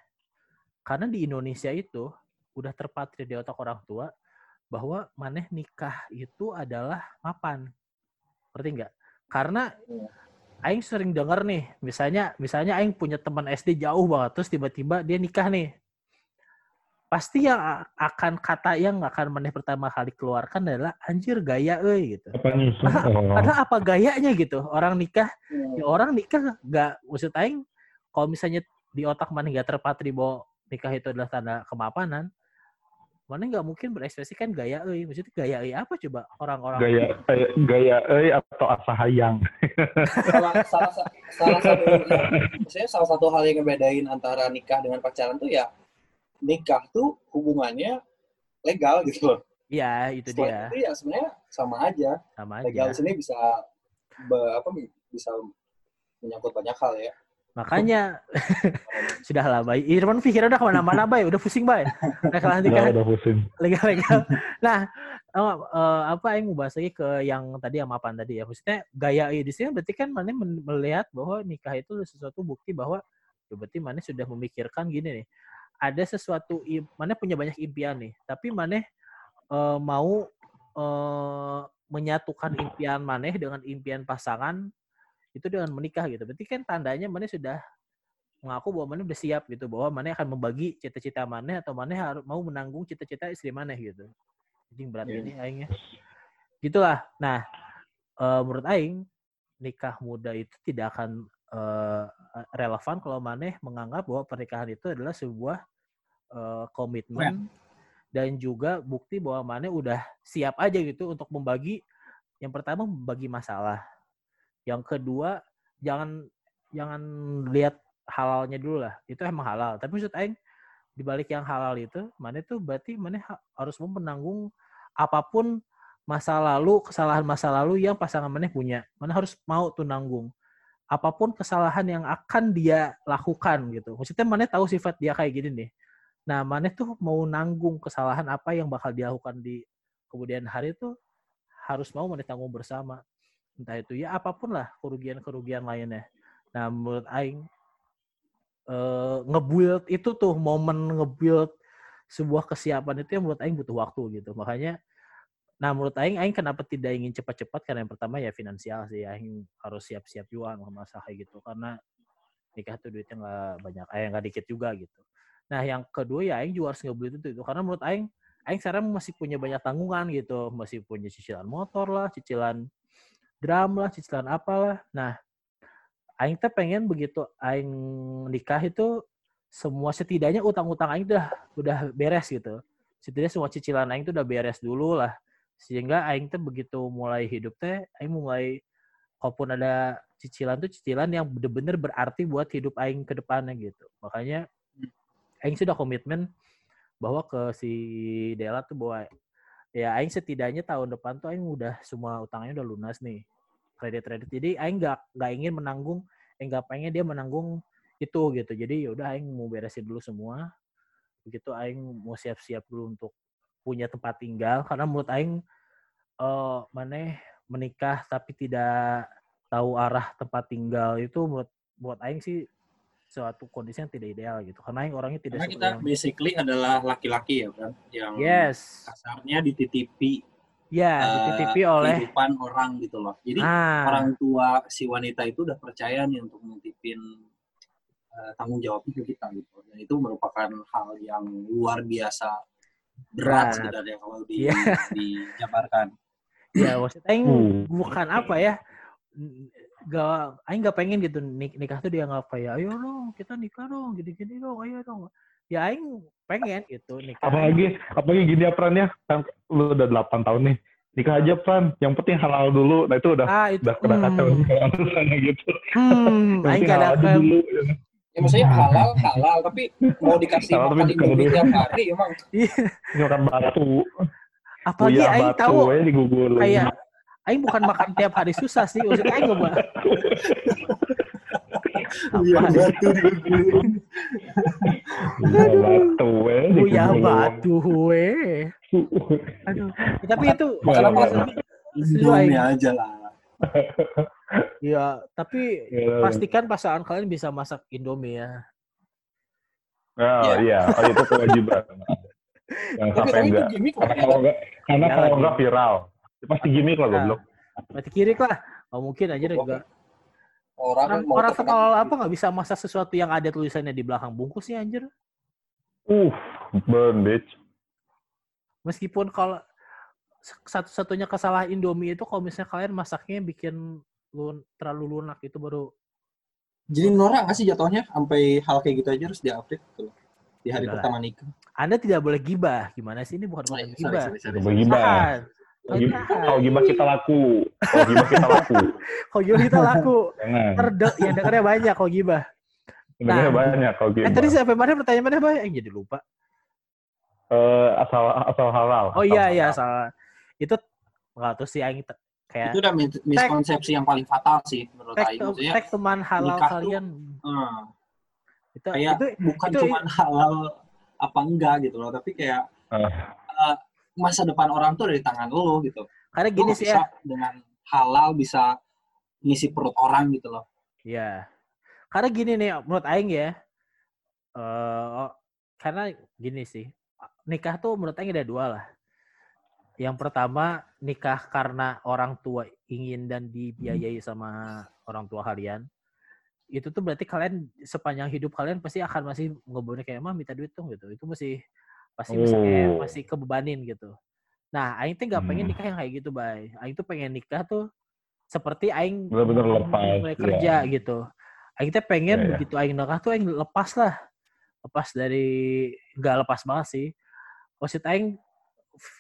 karena di Indonesia itu udah terpatri di otak orang tua bahwa maneh nikah itu adalah mapan. Ngerti nggak? Karena. Aing sering denger nih, misalnya misalnya Aing punya teman SD jauh banget, terus tiba-tiba dia nikah nih. Pasti yang akan kata yang akan maneh pertama kali keluarkan adalah anjir gaya euy gitu. Apa nih? Ah, Oh. Padahal apa gayanya gitu? Orang nikah, Iya. ya orang nikah nggak maksud Aing kalau misalnya di otak maneh nggak terpatri bahwa nikah itu adalah tanda kemapanan, mana nggak mungkin berekspresikan gaya euy. Maksudnya gaya euy apa coba orang-orang Gaya eh, gaya eh atau asa hayang. salah, salah, sa- salah satu maksudnya salah satu hal yang ngebedain antara nikah dengan pacaran tuh ya nikah tuh hubungannya legal gitu loh. Iya, itu Setelah dia. itu ya sebenarnya sama aja. Sama Legal aja. sini bisa be- apa bisa menyangkut banyak hal ya. Makanya sudah lah, Bay. Irfan pikiran udah ke mana-mana, Bay. Udah pusing, Bay. Udah kelas Udah, nikah udah pusing. legal-legal. Nah, eh, eh, apa yang mau bahas lagi ke yang tadi yang mapan tadi ya. Maksudnya gaya di sini berarti kan mana melihat bahwa nikah itu sesuatu bukti bahwa ya berarti mana sudah memikirkan gini nih. Ada sesuatu mana punya banyak impian nih, tapi mana eh, mau eh, menyatukan impian maneh dengan impian pasangan itu dengan menikah gitu. Berarti kan tandanya maneh sudah mengaku bahwa maneh udah siap gitu, bahwa maneh akan membagi cita-cita maneh atau maneh harus mau menanggung cita-cita istri maneh gitu. Anjing berat Iya. ini aingnya. Gitulah. Nah, eh, menurut aing nikah muda itu tidak akan eh, relevan kalau maneh menganggap bahwa pernikahan itu adalah sebuah eh, komitmen dan juga bukti bahwa maneh udah siap aja gitu untuk membagi yang pertama membagi masalah. Yang kedua jangan jangan lihat halalnya dulu lah. Itu emang halal. Tapi maksud aing di balik yang halal itu, mana tuh berarti mana ha- harus menanggung apa pun masa lalu, kesalahan masa lalu yang pasangan mana punya. Mana harus mau tuh nanggung. Apa pun kesalahan yang akan dia lakukan gitu. Maksudnya mana tahu sifat dia kayak gini nih. Nah, mana tuh mau nanggung kesalahan apa yang bakal dia lakukan di kemudian hari itu harus mau mana tanggung bersama. Entah itu ya apa pun lah kerugian-kerugian lainnya. Nah, menurut aing eh nge-build itu tuh momen nge-build sebuah kesiapan itu yang menurut aing butuh waktu gitu. Makanya nah menurut aing aing kenapa tidak ingin cepat-cepat karena yang pertama ya finansial sih aing harus siap-siap juga masalah gitu karena nikah tuh duitnya nggak banyak, eh nggak dikit juga gitu. Nah yang kedua ya aing juga harus nge-build itu, itu karena menurut aing aing sekarang masih punya banyak tanggungan gitu, masih punya cicilan motor lah, cicilan drum lah, cicilan apalah. Nah, aing teh pengen begitu aing nikah itu semua setidaknya utang-utang aing udah udah beres gitu. Setidaknya semua cicilan aing tuh udah beres dulu lah. Sehingga aing teh begitu mulai hidup teh aing mulai kalaupun ada cicilan tuh cicilan yang bener-bener berarti buat hidup aing ke depannya gitu. Makanya aing sudah komitmen bahwa ke si Dela tuh bahwa ya aing setidaknya tahun depan tuh aing udah semua utangnya udah lunas nih kredit-kredit. Jadi aing nggak nggak ingin menanggung, eh nggak pengen dia menanggung itu gitu. Jadi ya udah aing mau beresin dulu semua. Begitu aing mau siap-siap dulu untuk punya tempat tinggal karena menurut aing eh maneh menikah tapi tidak tahu arah tempat tinggal itu menurut buat aing sih suatu kondisi yang tidak ideal gitu. Karena aing orangnya tidak Karena kita yang basically adalah laki-laki ya kan, yang yes. kasarnya dititipi Ya, eh, dititipi oleh kehidupan orang gitu loh. Jadi ah, orang tua si wanita itu udah percaya nih untuk nitipin eh, tanggung jawabnya ke kita gitu. Dan itu merupakan hal yang luar biasa berat Berat. sebenarnya kalau di, Iya. dijabarkan. ya maksudnya aing Hmm. bukan apa ya gak aing gak pengen gitu nik- nikah tuh dianggap kayak ayo dong kita nikah dong gini-gini dong ayo dong ya aing pengen gitu nikah apalagi apalagi gini ya Pran ya kan lu udah 8 tahun nih nikah aja Pran yang penting halal dulu nah itu udah ah itu udah kena kacau hmm, kalau alasannya gitu hmm, aing gak ada dulu Ya maksudnya halal, halal, tapi mau dikasih Halal tapi makan indomie tiap hari emang. Iya, ini makan batu apalagi Uya aing batu tahu kayak aing bukan makan tiap hari susah sih maksudnya aing gak Iya, Apa? batu digugulin. Uya batu aja Uya digugulin. batu we. Aduh. Tapi itu Makan apa? Indomie aja lah. Ya, tapi Iya. pastikan pasangan kalian bisa masak Indomie ya. Oh iya, oh, itu kewajiban. Yang Tapi sampai enggak. gimmick Karena kalau enggak, karena Jangan kalau enggak viral. Pasti gimmick lah Nah, goblok. Mati kiri lah. Oh, mungkin aja deh juga. Orang Orang, mau orang sekolah apa nggak bisa masak sesuatu yang ada tulisannya di belakang bungkusnya anjir. Uh, burn bitch. Meskipun kalau satu-satunya kesalahan Indomie itu kalau misalnya kalian masaknya bikin lun, terlalu lunak itu baru Jadi norak nggak sih jatuhnya sampai hal kayak gitu aja harus di-update gitu. Di hari Enggak lah. pertama nikah. Anda tidak boleh gibah. Gimana sih ini bukan Oh, bukan iya, gibah. Coba gimana? Tahan. Kalau gimana kita laku. Kalau gimana kita laku. Kalau gibah kita laku. Jangan. Terde, ya dengarnya banyak kalau gibah. Sebenarnya Nah. banyak kalau Eh gimana. tadi sampai mana pertanyaan mana Bay? Eh jadi lupa. Eh, asal asal halal. Oh asal iya iya halal. Itu nggak tahu sih aing te- kayak Itu udah mis- miskonsepsi yang paling fatal sih menurut Aing. Maksudnya tag teman halal nikah tuh- kalian. hmm, Itu kayak itu bukan itu- cuma halal apa enggak gitu loh, tapi kayak Ah. eh, masa depan orang tuh dari tangan lo gitu. karena gini sih bisa ya. dengan halal bisa ngisi perut orang gitu loh. Iya. Karena gini nih menurut aing ya. eh karena gini sih. Nikah tuh menurut aing ada dua lah. Yang pertama nikah karena orang tua ingin dan dibiayai sama orang tua kalian. Itu tuh berarti kalian sepanjang hidup kalian pasti akan masih ngebunuh kayak mah minta duit dong gitu. Itu masih pasti masih kayak Oh. masih kebebanin gitu. Nah, aing tuh nggak pengen Hmm. nikah yang kayak gitu, bay. Aing tuh pengen nikah tuh seperti aing Bener-bener lepas, mulai iya. kerja gitu. Aing teh pengen Iya, iya. begitu aing nikah tuh aing lepas lah. Lepas dari nggak lepas banget sih. Maksud aing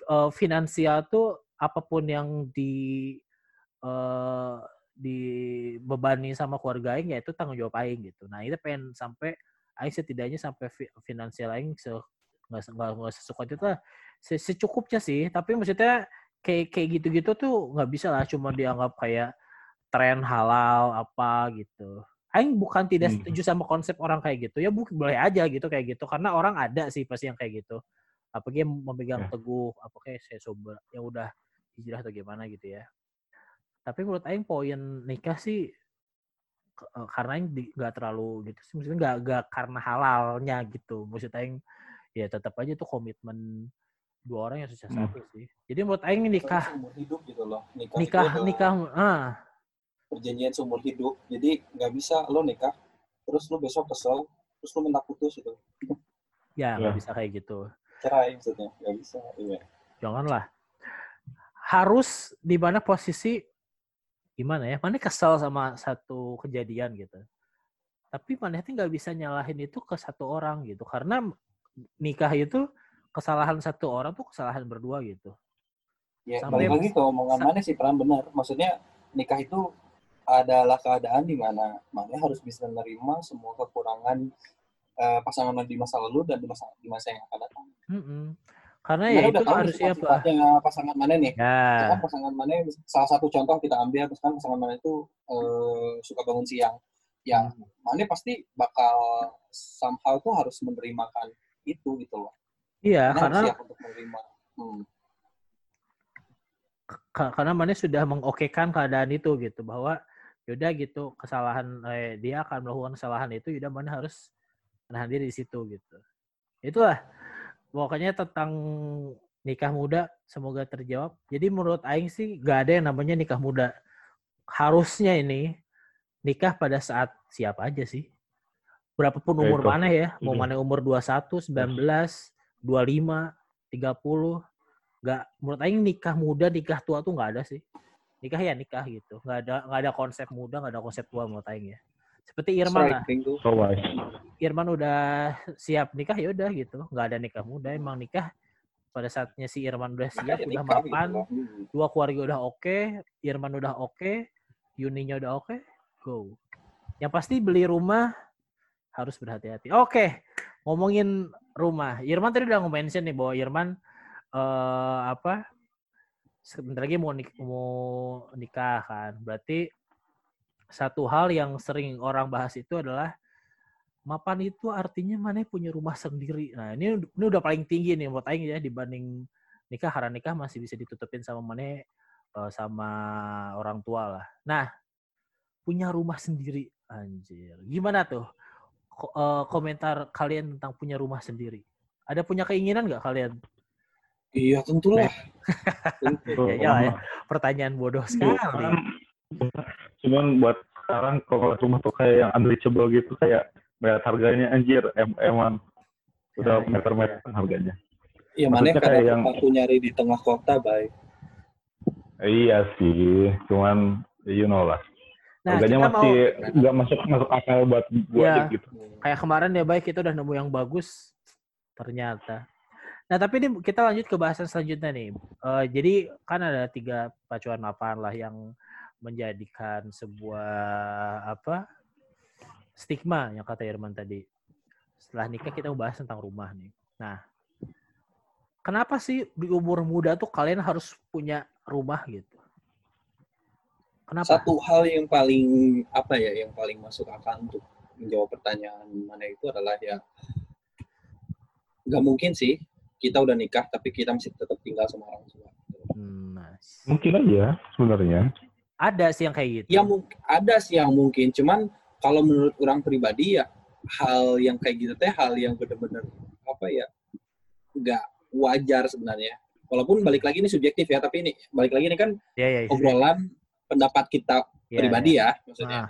eh, finansial tuh apa pun yang di eh dibebani sama keluarga aing ya itu tanggung jawab aing gitu. Nah, itu pengen sampai aing setidaknya sampai fi- finansial aing se nggak nggak sesuka itu lah Se- secukupnya sih tapi maksudnya kayak kayak gitu-gitu tuh nggak bisa lah cuma dianggap kayak tren halal apa gitu Aing bukan tidak Hmm. setuju sama konsep orang kayak gitu ya boleh aja gitu kayak gitu karena orang ada sih pasti yang kayak gitu apalagi yang memegang Ya. teguh apa kayak saya coba yang udah hijrah atau gimana gitu ya tapi menurut Aing poin nikah sih eh, karena Aing di- nggak terlalu gitu sih maksudnya nggak nggak karena halalnya gitu maksud Aing ya tetap aja tuh komitmen dua orang yang susah Hmm. satu sih jadi menurut Aing nikah Seumur hidup gitu loh. Nikah, nikah nikah ah perjanjian seumur hidup. Jadi nggak bisa lo nikah, terus lo besok kesel, terus lo minta putus gitu. ya nggak Ya. bisa kayak gitu Cerai maksudnya, nggak bisa. Iya. janganlah harus di mana posisi gimana ya mana kesel sama satu kejadian gitu tapi mana itu nggak bisa nyalahin itu ke satu orang gitu karena nikah itu kesalahan satu orang tuh kesalahan berdua gitu Ya, Sampai- balik lagi ke omongan mana sih peran benar. Maksudnya nikah itu adalah keadaan di mana mana harus bisa menerima semua kekurangan eh, pasangan di masa lalu dan di masa di masa yang akan datang. Mm-mm. karena ya itu tahu harusnya apa sifat-sifatnya pasangan mana nih. ya Misalkan pasangan mana salah satu contoh kita ambil misalkan pasangan mana itu eh, suka bangun siang. Ya, Hmm. mana pasti bakal somehow tuh harus menerimakan itu gitu loh. iya harus karena siap untuk menerima. Hmm. ka- karena mana sudah mengokekan keadaan itu gitu bahwa yaudah gitu kesalahan eh, dia akan melakukan kesalahan itu yaudah mana harus menahan diri di situ gitu. Itulah pokoknya tentang nikah muda semoga terjawab. Jadi menurut Aing sih gak ada yang namanya nikah muda. Harusnya ini nikah pada saat siap aja sih. Berapapun umur itu. mana ya mau mana umur 21 19 25 30 nggak. Menurut Aing nikah muda nikah tua tuh nggak ada sih. Nikah ya nikah gitu. Nggak ada nggak ada konsep muda nggak ada konsep tua mau tayang ya seperti Irman lah. So wise. Irman udah siap nikah ya udah gitu nggak ada nikah muda emang nikah pada saatnya si Irman udah siap Makanya udah gitu mapan. Hmm. dua keluarga udah oke Irman udah oke Yuninya udah oke go yang pasti beli rumah harus berhati-hati oke ngomongin rumah Irman tadi udah nge-mention nih bahwa Irman eh apa sebentar lagi mau nik- mau nikah kan berarti satu hal yang sering orang bahas itu adalah mapan itu artinya mana punya rumah sendiri. Nah ini ini udah paling tinggi nih buat Aing ya dibanding nikah karena nikah masih bisa ditutupin sama mana eh, sama orang tua lah. Nah punya rumah sendiri anjir gimana tuh eh, komentar kalian tentang punya rumah sendiri? Ada punya keinginan nggak kalian? Iya tentulah. Tentu. Ya, ya, ya. Pertanyaan bodoh sekali. Cuman, buat sekarang kalau rumah tuh kayak yang unreachable gitu kayak melihat harganya anjir em eman udah Ya, ya. meter-meter harganya. Iya mana kayak yang- aku nyari di tengah kota, baik. Iya sih, cuman you know lah. Nah harganya masih nggak masuk masuk akal buat gua Ya. gitu. kayak kemarin ya baik kita udah nemu yang bagus ternyata. Nah tapi ini kita lanjut ke bahasan selanjutnya nih. Eh, jadi kan ada tiga pacuan mapan lah yang menjadikan sebuah apa stigma yang kata Irman tadi. Setelah nikah kita bahas tentang rumah nih. Nah kenapa sih di umur muda tuh kalian harus punya rumah gitu? Kenapa? Satu hal yang paling apa ya, yang paling masuk akal untuk menjawab pertanyaan mana itu adalah ya nggak mungkin sih kita udah nikah tapi kita masih tetap tinggal sama orang tua. Hmm, nice. Mungkin aja sebenarnya. Ada sih yang kayak gitu. Ya ada sih yang mungkin, cuman kalau menurut orang pribadi ya hal yang kayak gitu teh hal yang benar-benar apa ya nggak wajar sebenarnya. Walaupun balik lagi ini subjektif ya, tapi ini balik lagi ini kan Ya, ya, ya. obrolan pendapat kita Ya, pribadi ya. ya maksudnya. Ah,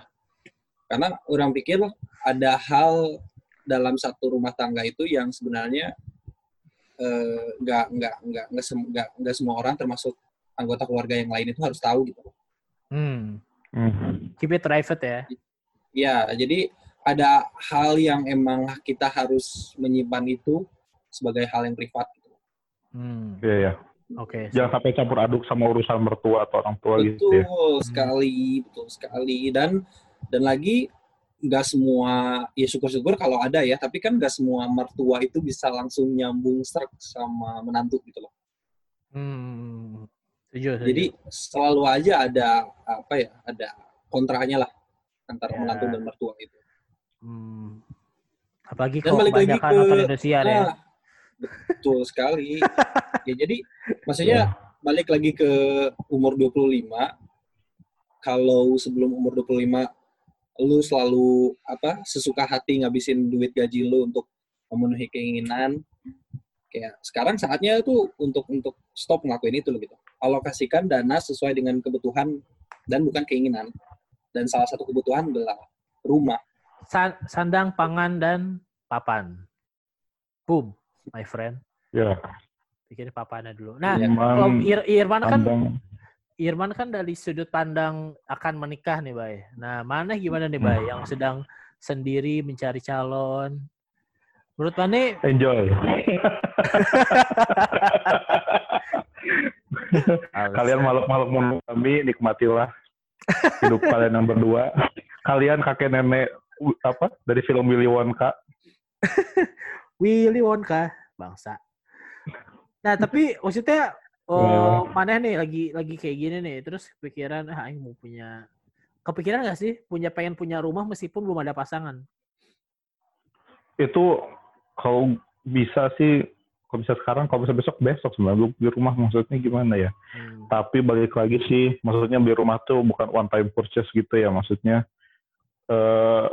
Karena orang pikir ada hal dalam satu rumah tangga itu yang sebenarnya eh, nggak nggak nggak nggak nggak nggak semua orang termasuk anggota keluarga yang lain itu harus tahu gitu. Hmm. Hmm. Keep it private ya. Ya, jadi ada hal yang emang kita harus menyimpan itu sebagai hal yang privat. Gitu. Hmm. Iya ya. Oke. Jangan sampai campur aduk sama urusan mertua atau orang tua gitu ya. Betul sekali, betul sekali. Dan dan lagi nggak semua, ya syukur-syukur kalau ada ya, tapi kan nggak semua mertua itu bisa langsung nyambung serak sama menantu gitu loh. Hmm. Setuju, setuju. Jadi selalu aja ada apa ya, ada kontranya lah antara Ya. menantu dan mertua itu. Hmm. Apalagi Dan kalau balik lagi kebanyakan ke- nonton Indosiar ya. Nah, betul sekali. ya jadi maksudnya Iya. balik lagi ke umur 25 kalau sebelum umur 25 lu selalu apa sesuka hati ngabisin duit gaji lu untuk memenuhi keinginan kayak sekarang saatnya tuh untuk untuk stop ngelakuin itu loh gitu alokasikan dana sesuai dengan kebutuhan dan bukan keinginan dan salah satu kebutuhan adalah rumah San- sandang, pangan, dan papan. Boom, my friend. Ya. Pikirin papannya dulu. Nah, Iya. kalau Ir- Irman kan pandang Irman kan dari sudut pandang akan menikah nih, Bay. Nah, mana gimana nih, Bay, yang sedang sendiri mencari calon? Menurut Mane, enjoy. kalian malam-malam menunggu kami nikmatilah hidup kalian yang berdua. Kalian kakek nenek apa dari film Willy Wonka. Willy Wonka, bangsa. Nah, tapi maksudnya oh, mana nih lagi lagi kayak gini nih, terus kepikiran ah aing mau punya kepikiran gak sih punya pengen punya rumah meskipun belum ada pasangan? Itu kalau bisa sih kalau bisa sekarang, kalau bisa besok besok sebenarnya di rumah maksudnya gimana ya? Hmm. Tapi balik lagi sih, maksudnya beli rumah tuh bukan one time purchase gitu ya, maksudnya eh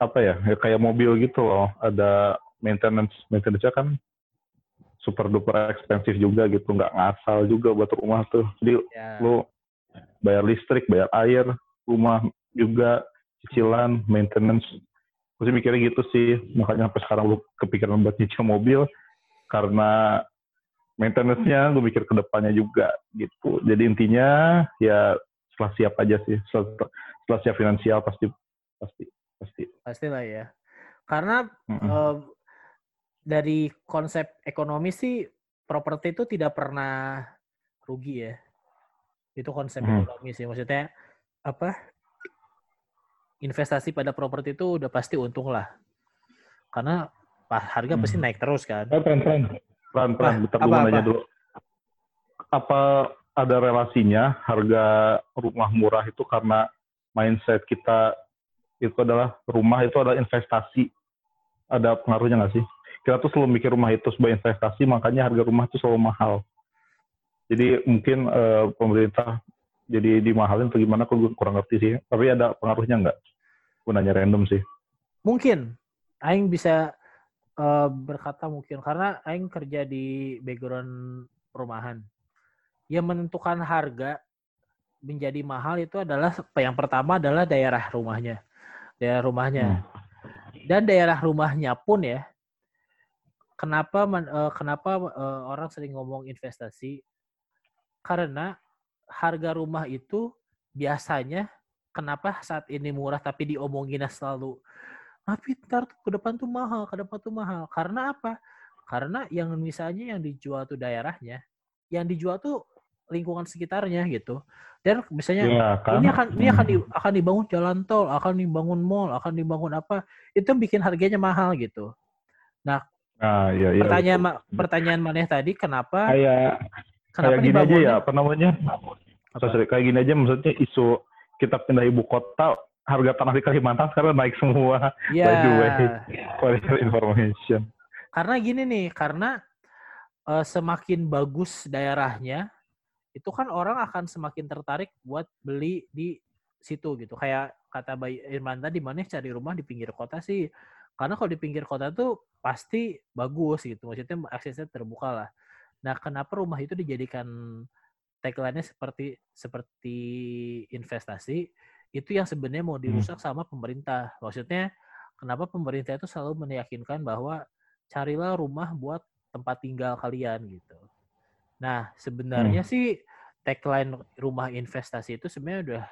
apa ya, ya kayak mobil gitu loh, ada maintenance, maintenance kan super duper expensive juga gitu, nggak ngasal juga buat rumah tuh. Jadi Ya. lu bayar listrik, bayar air, rumah juga, cicilan, maintenance. Gue sih mikirnya gitu sih, makanya sampai sekarang lu kepikiran buat nyicil mobil, karena maintenance-nya gue mikir ke depannya juga gitu. Jadi intinya ya setelah siap aja sih setelah, setelah siap finansial pasti pasti pasti Pastilah ya. Karena Mm-mm. eh, dari konsep ekonomi sih properti itu tidak pernah rugi ya. Itu konsep Hmm. ekonomi sih. Maksudnya apa? Investasi pada properti itu udah pasti untung lah. Karena harga pasti Hmm. naik terus kan. Tren tren tren tren Wah, bentar apa, nanya apa? dulu apa ada relasinya harga rumah murah itu karena mindset kita itu adalah rumah itu adalah investasi? Ada pengaruhnya nggak sih? Kita tuh selalu mikir rumah itu sebagai investasi makanya harga rumah itu selalu mahal. Jadi mungkin eh, pemerintah jadi dimahalin atau gimana aku kurang ngerti sih. Tapi ada pengaruhnya nggak? Gue nanya random sih. Mungkin. Aing bisa eh, berkata mungkin karena aing kerja di background perumahan. Yang menentukan harga menjadi mahal itu adalah yang pertama adalah daerah rumahnya. Daerah rumahnya. Hmm. Dan daerah rumahnya pun ya kenapa eh, kenapa eh, orang sering ngomong investasi? Karena harga rumah itu biasanya kenapa saat ini murah tapi diomonginnya selalu tapi ntar tuh ke depan tuh mahal, ke depan tuh mahal. Karena apa? Karena yang misalnya yang dijual tuh daerahnya, yang dijual tuh lingkungan sekitarnya gitu. Dan misalnya Iya kan ini akan ini akan di, Hmm. akan dibangun jalan tol, akan dibangun mall, akan dibangun apa? Itu bikin harganya mahal gitu. nah iya iya pertanyaan betul. ma- pertanyaan maneh tadi kenapa kayak kenapa kayak gini aja ya apa namanya Apa? sorry, kayak gini aja maksudnya isu kita pindah ibu kota harga tanah di Kalimantan sekarang naik semua. Ya by the way. for your information. Karena gini nih karena eh, semakin bagus daerahnya itu kan orang akan semakin tertarik buat beli di situ gitu. Kayak kata Bay Irman tadi mana cari rumah di pinggir kota sih? Karena kalau di pinggir kota tuh pasti bagus gitu. Maksudnya aksesnya terbuka lah. Nah kenapa rumah itu dijadikan tagline-nya seperti seperti investasi itu yang sebenarnya mau dirusak sama pemerintah maksudnya kenapa pemerintah itu selalu meyakinkan bahwa carilah rumah buat tempat tinggal kalian gitu. Nah, sebenarnya sih tagline rumah investasi itu sebenarnya udah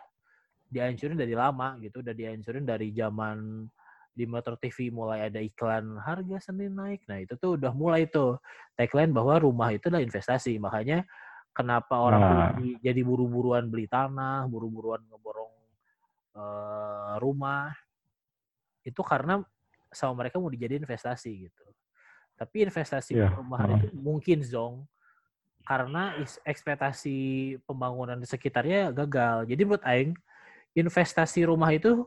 dihancurin dari lama gitu, udah dihancurin dari zaman di Metro TV mulai ada iklan harga Senin naik. Nah, itu tuh udah mulai tuh tagline bahwa rumah itu adalah investasi. Makanya kenapa orang Nah. jadi- jadi buru-buruan beli tanah, buru-buruan ngeborong eh, rumah. Itu karena sama mereka mau dijadiin investasi gitu. Tapi investasi Iya, perumahan heeh. itu mungkin zong karena ekspektasi pembangunan di sekitarnya gagal. Jadi menurut aing investasi rumah itu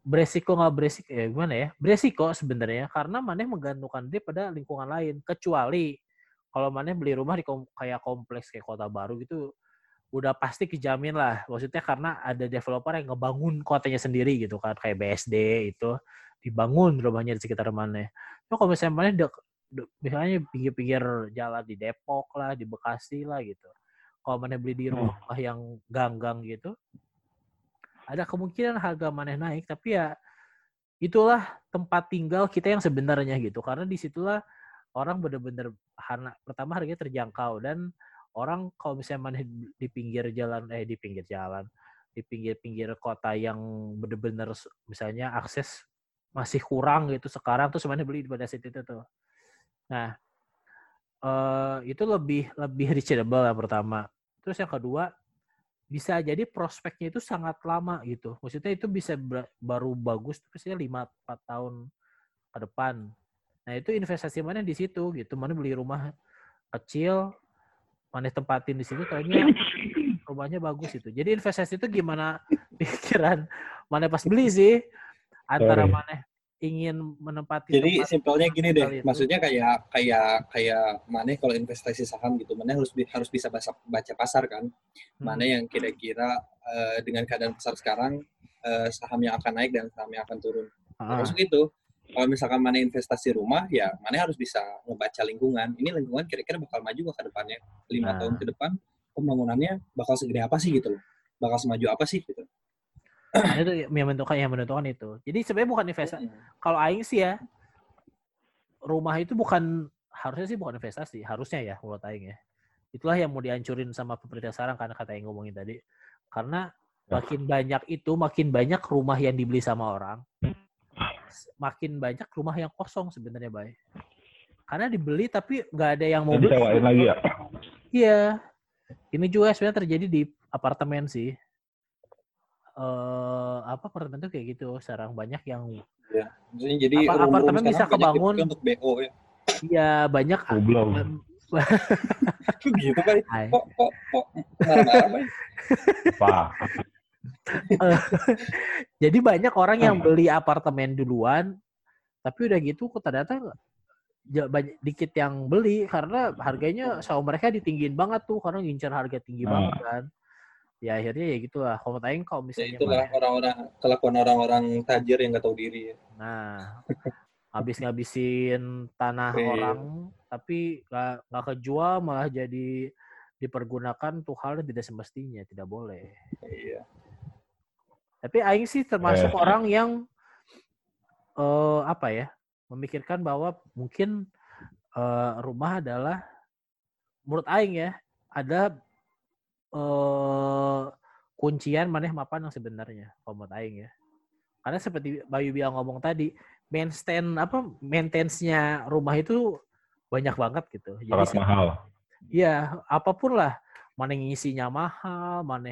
beresiko nggak beresiko ya gimana ya? Beresiko sebenarnya karena maneh menggantungkan diri pada lingkungan lain kecuali kalau maneh beli rumah di kom- kayak kompleks kayak kota baru gitu udah pasti kejamin lah. Maksudnya karena ada developer yang ngebangun kotanya sendiri gitu kan kayak BSD itu dibangun rumahnya di sekitar mana. Cuma kalau misalnya mana dek- dek- misalnya pinggir-pinggir jalan di Depok lah, di Bekasi lah gitu. Kalau mana beli di Hmm. rumah yang gang-gang gitu, ada kemungkinan harga mana naik. Tapi ya itulah tempat tinggal kita yang sebenarnya gitu. Karena di situlah orang bener-bener harga pertama harganya terjangkau dan orang kalau misalnya mana di pinggir jalan eh di pinggir jalan di pinggir-pinggir kota yang bener-bener misalnya akses masih kurang gitu sekarang tuh sebenarnya beli pada situ itu tuh. Nah, eh itu lebih lebih reachable yang pertama. Terus yang kedua bisa jadi prospeknya itu sangat lama gitu. Maksudnya itu bisa baru bagus tuh biasanya 5 4 tahun ke depan. Nah, itu investasi mana di situ gitu. Mana beli rumah kecil, mana tempatin di situ taunya rumahnya bagus itu. Jadi investasi itu gimana pikiran mana pas beli sih antara Sorry. mana ingin menempati Jadi tempat simpelnya gini deh, itu. maksudnya kayak kayak kayak mana kalau investasi saham gitu, mana harus harus bisa baca, baca pasar kan, Hmm. mana yang kira-kira eh, dengan keadaan pasar sekarang eh, saham yang akan naik dan saham yang akan turun. Ah, Terus gitu. Kalau misalkan mana investasi rumah, ya mana harus bisa ngebaca lingkungan. Ini lingkungan kira-kira bakal maju gak ke depannya? Lima Nah. tahun ke depan, pembangunannya bakal segede apa sih gitu loh? Bakal semaju apa sih gitu? nah, itu yang menentukan yang menentukan itu. Jadi sebenarnya bukan investasi. Kalau aing sih ya rumah itu bukan harusnya sih bukan investasi, harusnya ya menurut aing ya. Itulah yang mau dihancurin sama pemerintah sekarang karena kata yang ngomongin tadi Karena Ya. makin banyak itu, makin banyak rumah yang dibeli sama orang, makin banyak rumah yang kosong sebenarnya, Bay. Karena dibeli tapi nggak ada yang mau Jadi beli. sewain lagi ya. Iya. Ini juga sebenarnya terjadi di apartemen sih. Eh apa apartemen tuh kayak gitu, sekarang banyak yang Maksudnya jadi Apa- apartemen bisa kebangun. untuk BO ya. iya banyak Goblok. gitu Bay. Hai. Kok kok kok marah-marah Bay? Pak. Jadi banyak orang yang beli apartemen duluan, tapi udah gitu kok ternyata banyak dikit yang beli karena harganya sama mereka ditinggiin banget tuh karena ngincar harga tinggi Nah. banget kan. Ya akhirnya ya gitulah. Kalau Aing kalau Ya, misalnya itulah orang-orang kelakuan orang-orang tajir yang nggak tahu diri ya. Nah, habis-ngabisin tanah Iya. orang, tapi nggak nggak kejual malah jadi dipergunakan untuk hal yang tidak semestinya, tidak boleh. Iya. Tapi Aing sih termasuk Eh. orang yang eh apa ya, memikirkan bahwa mungkin eh, rumah adalah menurut Aing ya ada eh kuncian maneh mapan yang sebenarnya kalau menurut Aing ya. Karena seperti Bayu bilang ngomong tadi, maintain apa maintenance-nya rumah itu banyak banget gitu. Jadi mahal. ya apa pun lah, mana ngisinya mahal, mana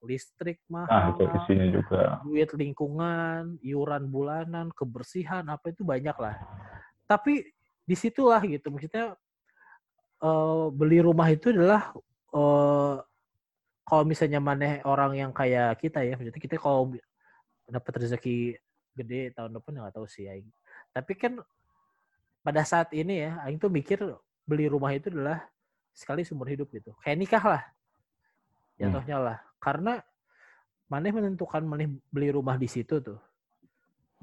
listrik Nah, mahal, itu isinya juga. duit lingkungan, iuran bulanan, kebersihan, apa itu banyak lah. Tapi di situlah gitu, maksudnya eh, beli rumah itu adalah eh, kalau misalnya maneh orang yang kayak kita ya, maksudnya kita kalau dapat rezeki gede tahun depan ya nggak tahu sih Aing. Tapi kan pada saat ini ya, Aing tuh mikir beli rumah itu adalah sekali seumur hidup gitu. Kayak nikah lah. Jatuhnya lah. Karena maneh menentukan maneh beli rumah di situ tuh.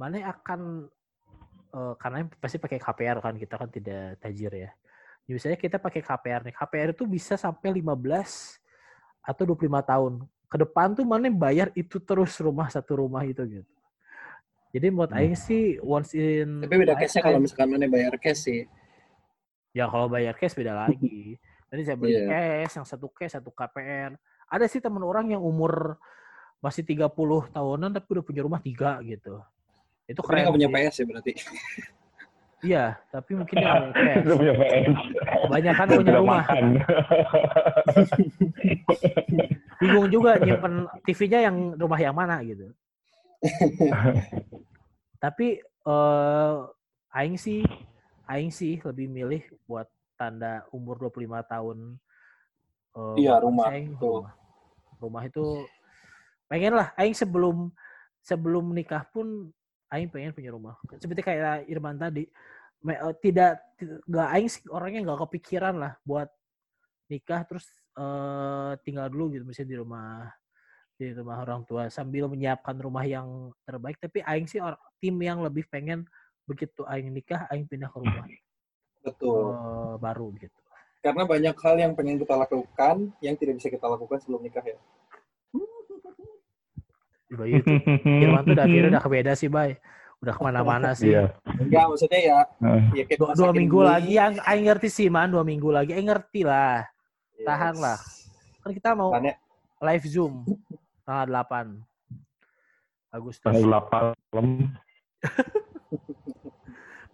Maneh akan eh, karena pasti pakai KPR kan kita kan tidak tajir ya. Misalnya kita pakai KPR nih. KPR itu bisa sampai 15 atau 25 tahun. Ke depan tuh maneh bayar itu terus rumah satu rumah itu gitu. Jadi menurut Hmm. Aing sih once in Tapi beda case-nya kalau misalkan mana bayar cash sih. Ya kalau bayar cash beda lagi. Nanti saya beli Iya. cash, yang satu cash, satu KPR. Ada sih teman orang yang umur masih 30 tahunan tapi udah punya rumah tiga gitu. Itu Tapi keren. nggak punya sih. PS ya berarti. Iya, tapi mungkin dia punya cash. Itu punya PS. Kebanyakan Dan punya rumah. Bingung juga nyimpen TV-nya yang rumah yang mana gitu. tapi eh aing sih aing sih lebih milih buat tanda umur 25 tahun eh, Iya, rumah, aing rumah. Rumah itu pengen lah aing sebelum sebelum nikah pun aing pengen punya rumah. Seperti kayak Irman tadi eh, tidak ti- nggak aing sih orangnya nggak kepikiran lah buat nikah terus eh, tinggal dulu gitu misalnya di rumah di rumah orang tua sambil menyiapkan rumah yang terbaik tapi aing sih or- tim yang lebih pengen begitu aing nikah aing pindah ke rumah Betul. eh, baru gitu Karena banyak hal yang pengen kita lakukan yang tidak bisa kita lakukan sebelum nikah ya. Bayu itu Irwan tuh udah akhirnya udah kebeda sih bay udah ke mana-mana sih Iya. Enggak, maksudnya ya, ya kayak dua, minggu mie. lagi yang aing ngerti sih man dua minggu lagi aing ngerti lah Yes. tahan lah. kan kita mau Makanya live zoom tanggal 8 Agustus Tanggal 8 malam.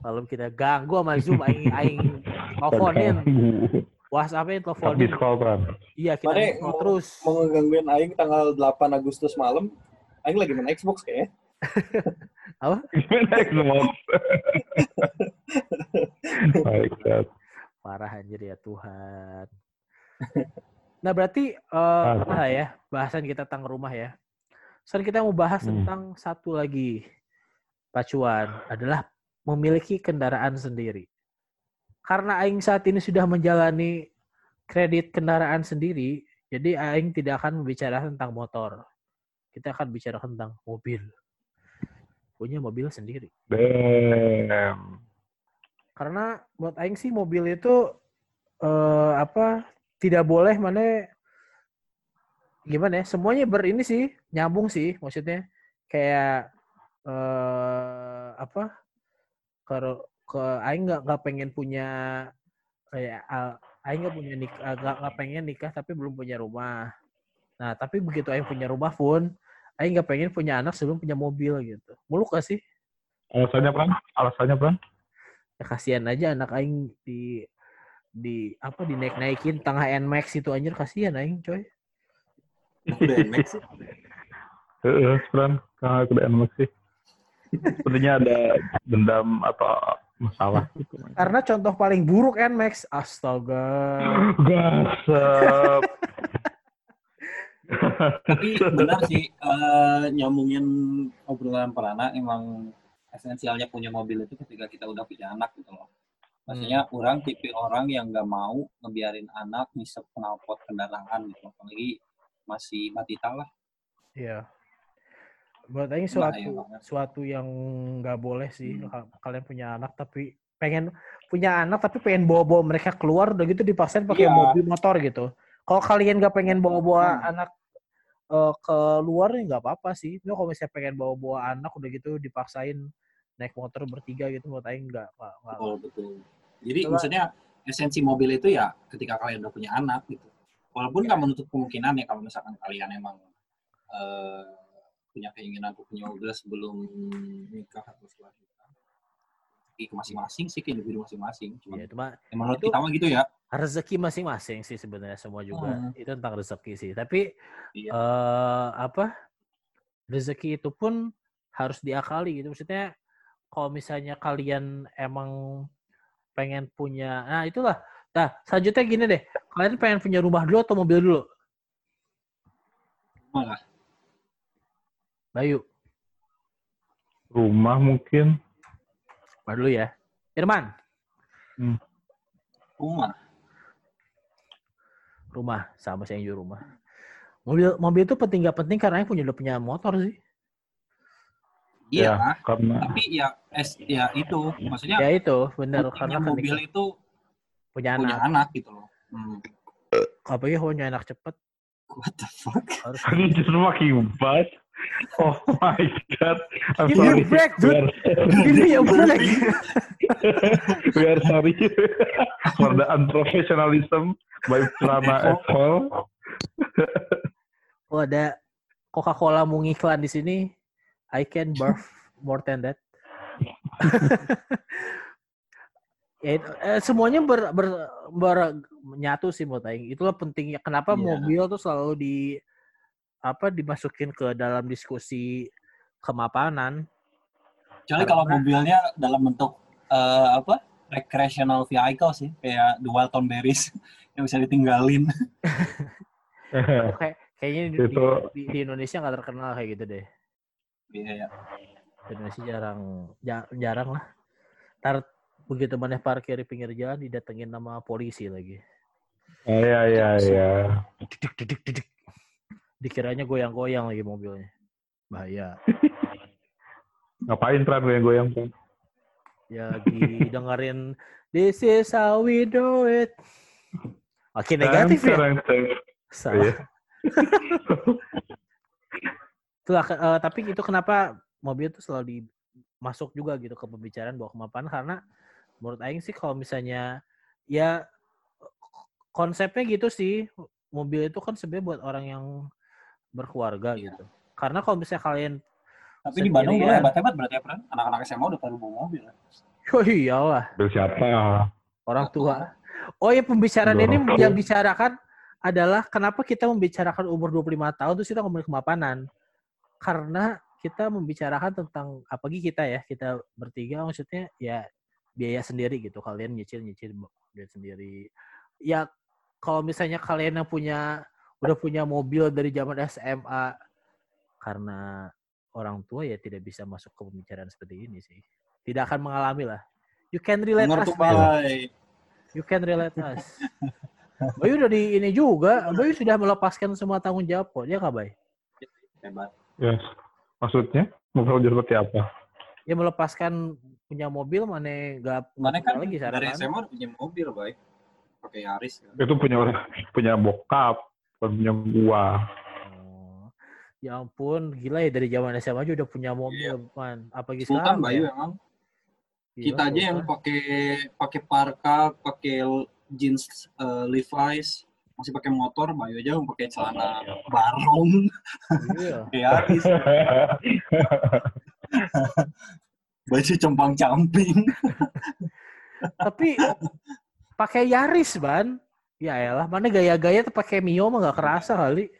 malam kita ganggu sama zoom aing aing teleponin. WhatsApp-nya teleponin call kan. iya kita Mane mau- terus mau ngegangguin Aing tanggal 8 Agustus malam, Aing lagi main Xbox kayaknya. Next month. Baik, Dad. Parah anjir ya Tuhan. Nah berarti nah ya bahasan kita tentang rumah ya. Sekarang kita mau bahas Hmm. tentang satu lagi pacuan adalah memiliki kendaraan sendiri. Karena Aing saat ini sudah menjalani kredit kendaraan sendiri, jadi Aing tidak akan membicarakan tentang motor. Kita akan bicara tentang mobil. Punya mobil sendiri. Damn. karena buat aing sih mobil itu eh apa tidak boleh mana gimana ya semuanya berini sih nyambung sih maksudnya kayak eh apa ke ke aing nggak nggak pengen punya kayak aing nggak punya nikah nggak nggak pengen nikah tapi belum punya rumah Nah, tapi begitu Aing punya rumah pun, Aing nggak pengen punya anak sebelum punya mobil gitu. Muluk gak sih? Alasannya Pran? Alasannya Pran? Ya kasihan aja anak Aing di di apa dinaik-naikin tengah Nmax itu anjir kasihan Aing coy. Udah NMAX sih. Heeh. Kalau ke DNMAX sih. Sepertinya ada dendam atau masalah gitu. Karena contoh paling buruk Nmax, astaga. Gasep. Tapi benar sih eh, nyambungin obrolan perana emang esensialnya punya mobil itu ketika kita udah punya anak gitu loh. Maksudnya orang tipe orang yang nggak mau ngebiarin anak ngisep knalpot kendaraan gitu. Apalagi masih batita lah. Iya. Buat Aing suatu suatu yang nggak boleh sih Hmm. ka- kalian punya anak tapi pengen punya anak tapi pengen bawa-bawa mereka keluar udah gitu dipaksain pakai Iya. mobil motor gitu. Kalau kalian nggak pengen bawa-bawa Hmm. anak eh, ke luar ya nggak apa-apa sih. Tapi kalau misalnya pengen bawa-bawa anak udah gitu dipaksain naik motor bertiga gitu menurut Aing nggak nggak nggak- Betul. Jadi Coba- maksudnya esensi mobil itu ya ketika kalian udah punya anak gitu. Walaupun nggak menutup kemungkinan ya kalau misalkan kalian emang eh, punya keinginan untuk punya mobil sebelum nikah atau setelah nikah. Ke masing-masing sih ke individu masing-masing. Cuma ya, cuma ya menurut itu- kita mah gitu ya. rezeki masing-masing sih sebenarnya semua juga Hmm. itu tentang rezeki sih tapi Iya. eh apa rezeki itu pun harus diakali gitu maksudnya kalau misalnya kalian emang pengen punya nah itulah nah selanjutnya gini deh kalian pengen punya rumah dulu atau mobil dulu Malah Bayu. Rumah mungkin. rumah dulu ya. Irman. Rumah. rumah. Sama saya juga rumah. Mobil mobil itu penting gak penting karena yang punya udah punya motor sih. Iya, Ya, karena tapi ya es ya itu. Maksudnya ya itu benar punya karena mobil ketika itu punya punya anak. anak gitu loh. Hmm. apalagi kalau punya anak cepet. What the fuck? harus ini justru makin bad. Oh my god. I'm Give me a sorry. break, dude. are, ini yang bener we are sorry for the unprofessionalism by Prana Apple. Oh ada Coca-Cola mau ngiklan di sini, I can barf more than that. ya, itu, eh, semuanya ber, ber, ber- menyatu sih menurut Aing. Itulah pentingnya kenapa Iya. mobil tuh selalu di apa dimasukin ke dalam diskusi kemapanan. Kecuali kalau mobilnya dalam bentuk eh, apa? recreational vehicle sih, kayak the Walton Berries yang bisa ditinggalin. Kayak kayaknya di, Itu- di, di Indonesia nggak terkenal kayak gitu deh. Iya, ya. Di Indonesia jarang ja- jarang lah. Ntar begitu mana parkir di pinggir jalan didatengin nama polisi lagi. Iya iya iya. Dedek, dedek, dedek. Dikiranya goyang-goyang lagi mobilnya. Bahaya. Ngapain Pran goyang-goyang Pran? Ya lagi dengerin This is how we do it. Makin negatif ya. Salah. Iya. Itulah, eh, tapi itu kenapa mobil itu selalu di masuk juga gitu ke pembicaraan bahwa kemapanan karena menurut Aing sih kalau misalnya ya konsepnya gitu sih mobil itu kan sebenarnya buat orang yang berkeluarga Iya. gitu. Karena kalau misalnya kalian Tapi di Bandung dulu Sendirian. hebat-hebat berarti ya, Pran? Anak-anak SMA udah pada bawa mobil. ya. oh iyalah Mobil siapa? orang tua. Oh ya pembicaraan Orang ini yang bicarakan adalah kenapa kita membicarakan umur 25 tahun terus kita ngomongin kemapanan. Karena kita membicarakan tentang apalagi kita ya, kita bertiga maksudnya ya biaya sendiri gitu. Kalian nyicil-nyicil duit sendiri. Ya kalau misalnya kalian yang punya udah punya mobil dari zaman SMA karena orang tua ya tidak bisa masuk ke pembicaraan seperti ini sih. Tidak akan mengalami lah. You can relate Bener us, man. You can relate us. Bayu udah di ini juga. Bayu sudah melepaskan semua tanggung jawab kok. Dia nggak, Bay? Hebat. Yes. Maksudnya? Mobil seperti apa? Ya melepaskan punya mobil mana nggak Mana kan lagi dari. SMA udah punya mobil, baik. Pakai Yaris kan. Itu punya punya bokap, bukan punya gua. Oh. Ya ampun, gila ya dari zaman SMA aja udah punya mobil, man. Apalagi Sultan sekarang. Bayu ya. emang. Gila, Kita aja yang pakai pakai parka, pakai jeans eh, Levi's, masih pakai motor, Bayu aja pakai celana barong, Iya. Aris, baju compang camping. Tapi pakai Yaris, Ban. Ya elah, mana gaya-gaya tuh pakai Mio mah gak kerasa kali.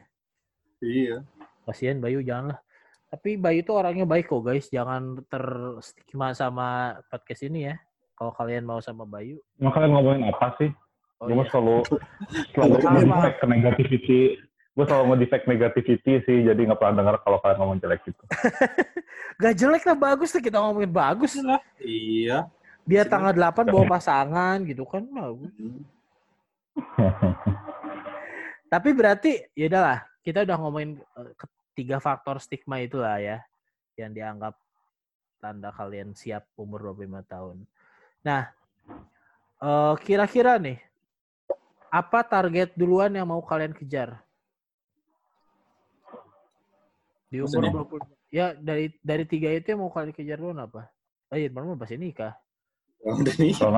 Iya. Kasihan Bayu janganlah. Tapi Bayu tuh orangnya baik kok guys, jangan terstigma sama podcast ini ya. Kalau kalian mau sama Bayu. Emang kalian ngomongin apa sih? Oh gue iya. selalu selalu ngedefect ke negativity. Gue selalu ngedefect negativity sih, jadi nggak pernah dengar kalau kalian ngomong jelek gitu. Gak jelek lah bagus lah kita ngomongin bagus lah. Iya. Dia tanggal 8 bawa pasangan gitu kan bagus. Tapi berarti ya udahlah, kita udah ngomongin eh, ketiga faktor stigma itulah ya yang dianggap tanda kalian siap umur 25 tahun. Nah, eh, kira-kira nih apa target duluan yang mau kalian kejar? Di umur Maksudnya? 20 Ya, dari dari tiga itu yang mau kalian kejar duluan apa? Oh iya, mau bahas nikah. Udah nih. Kalau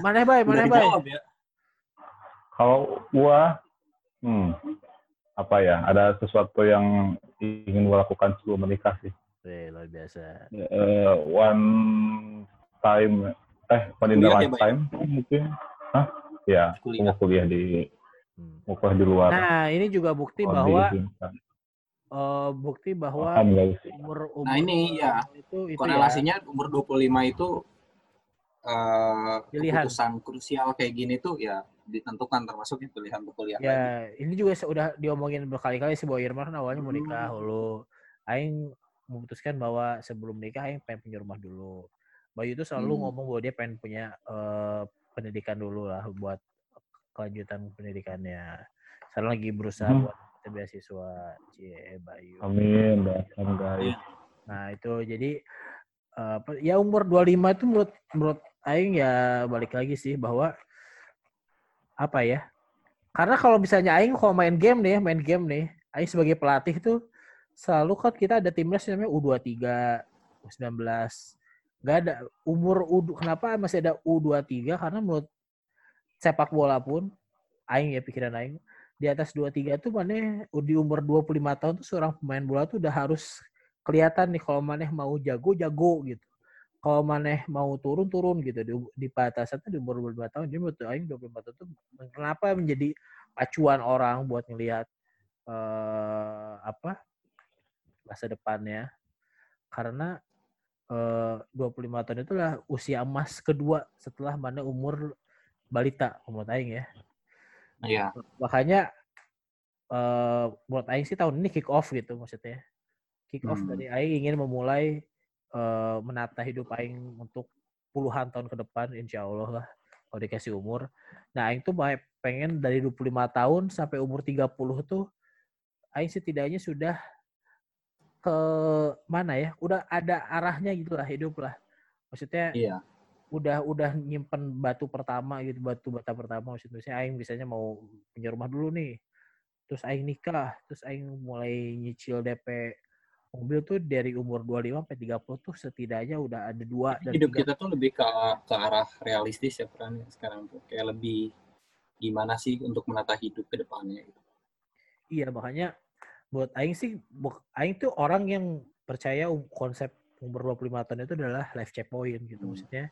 Mana bay, mana bay? ya. kalau gua, hmm, apa ya? Ada sesuatu yang ingin gua lakukan sebelum menikah sih. Wih, luar biasa. Eh, one time, eh one in the Kuliah ya, lifetime mungkin. Hah? Ya, Kuliah. mau kuliah di Hmm. mau kuliah di luar. Nah, ini juga bukti Oh, bahwa diizinkan. Eh, bukti bahwa umur umur Nah, ini ya, itu itu Korelasinya umur 25 itu eh Pilihan. keputusan krusial kayak gini tuh ya ditentukan termasuk pilihan untuk kuliah ya, ya lagi. ini juga sudah diomongin berkali-kali sih bahwa Irma kan awalnya mau nikah Hmm. dulu. Aing memutuskan bahwa sebelum nikah Aing pengen punya rumah dulu. Bayu itu selalu Hmm. ngomong bahwa dia pengen punya eh, pendidikan dulu lah buat kelanjutan pendidikannya. Sekarang lagi berusaha Hmm. buat kita beasiswa Cie Bayu. Amin, doakan guys. Nah, itu jadi eh, apa- ya umur 25 itu menurut menurut aing ya balik lagi sih bahwa apa ya? Karena kalau misalnya aing kalau main game nih, main game nih, aing sebagai pelatih tuh selalu kan kita ada timnas namanya U23, U19. Gak ada umur U kenapa masih ada U23 karena menurut sepak bola pun aing ya pikiran aing di atas 23 itu mana di umur 25 tahun tuh seorang pemain bola tuh udah harus kelihatan nih kalau maneh mau jago jago gitu. Kalau maneh mau turun turun gitu di, di batasan tuh di umur 25 tahun. Jadi menurut aing 25 tahun tuh kenapa menjadi acuan orang buat ngelihat eh apa masa depannya karena eh 25 tahun itulah usia emas kedua setelah mana umur balita menurut aing ya. Iya. Makanya eh buat aing sih tahun ini kick off gitu maksudnya. Kick off Hmm. dari aing ingin memulai eh menata hidup aing untuk puluhan tahun ke depan insya Allah lah kalau dikasih umur. Nah, aing tuh pengen dari 25 tahun sampai umur 30 tuh aing setidaknya sudah ke mana ya? Udah ada arahnya gitu lah hidup lah. Maksudnya Iya. Udah udah nyimpen batu pertama gitu batu bata pertama maksudnya saya aing biasanya mau punya rumah dulu nih terus aing nikah terus aing mulai nyicil DP mobil tuh dari umur 25 sampai 30 tuh setidaknya udah ada dua dan Hidup tiga kita tuh lebih ke ke arah realistis ya peran sekarang tuh. Kayak lebih gimana sih untuk menata hidup ke depannya gitu. iya makanya buat aing sih aing tuh orang yang percaya um- konsep umur 25 tahun itu adalah life checkpoint gitu Hmm. maksudnya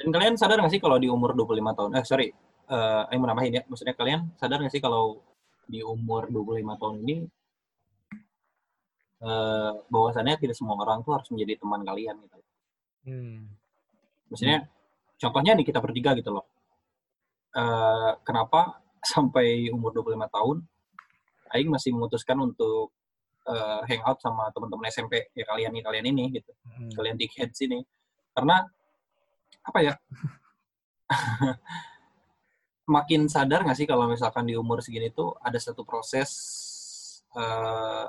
Dan kalian sadar nggak sih kalau di umur 25 tahun, eh sorry, eh yang mau nambahin ya, maksudnya kalian sadar nggak sih kalau di umur 25 tahun ini eh bahwasannya tidak semua orang tuh harus menjadi teman kalian gitu. hmm, Maksudnya contohnya nih kita bertiga gitu loh. Eh kenapa sampai umur 25 tahun Aing masih memutuskan untuk eh, hangout sama teman-teman SMP ya kalian nih kalian ini gitu. hmm. kalian dickheads ini karena apa ya makin sadar nggak sih kalau misalkan di umur segini tuh ada satu proses eh,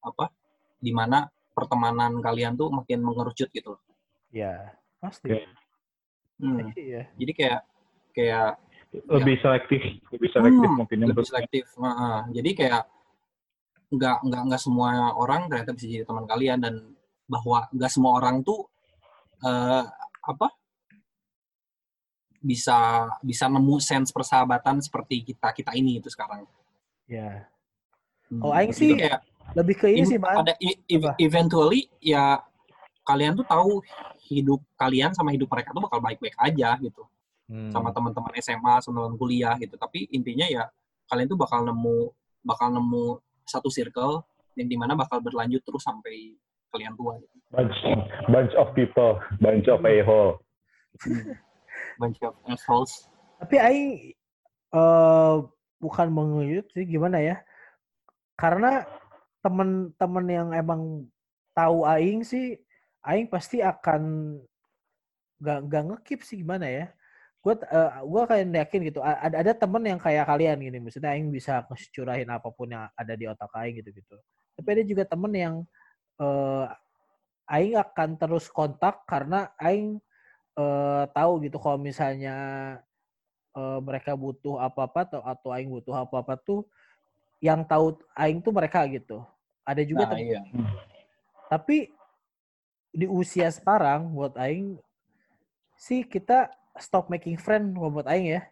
apa di mana pertemanan kalian tuh makin mengerucut gitu loh. ya pasti Oke. Hmm, Iya. jadi kayak kayak Lebih selektif, lebih selektif Hmm, mungkin lebih selektif. Nah, ah. jadi kayak nggak nggak nggak semua orang ternyata bisa jadi teman kalian dan bahwa nggak semua orang tuh eh, apa bisa bisa nemu sense persahabatan seperti kita kita ini itu sekarang. Ya. Hmm, Oh, aing itu sih kayak Lebih ke ini sih, Bang. pada e- e- Apa? eventually ya kalian tuh tahu hidup kalian sama hidup mereka tuh bakal baik-baik aja gitu Hmm. sama teman-teman SMA sama teman kuliah gitu tapi intinya ya kalian tuh bakal nemu bakal nemu satu circle yang di mana bakal berlanjut terus sampai kalian tua gitu. Bunch, bunch of people, bunch of a-hole. Bunch of assholes Tapi aing eh bukan menguyut sih gimana ya? Karena temen-temen yang emang tahu aing sih aing pasti akan gak gak ngekip sih gimana ya? Gue gua kayak yakin gitu. Ada ada temen yang kayak kalian gini, maksudnya aing bisa curahin apa pun yang ada di otak aing gitu gitu. Tapi ada juga temen yang eh aing akan terus kontak karena aing eh tahu gitu kalau misalnya eh, mereka butuh apa-apa atau atau aing butuh apa-apa tuh yang tahu aing tuh mereka gitu. Ada juga nah tem- iya tapi di usia sekarang buat aing sih kita stop making friend buat aing ya.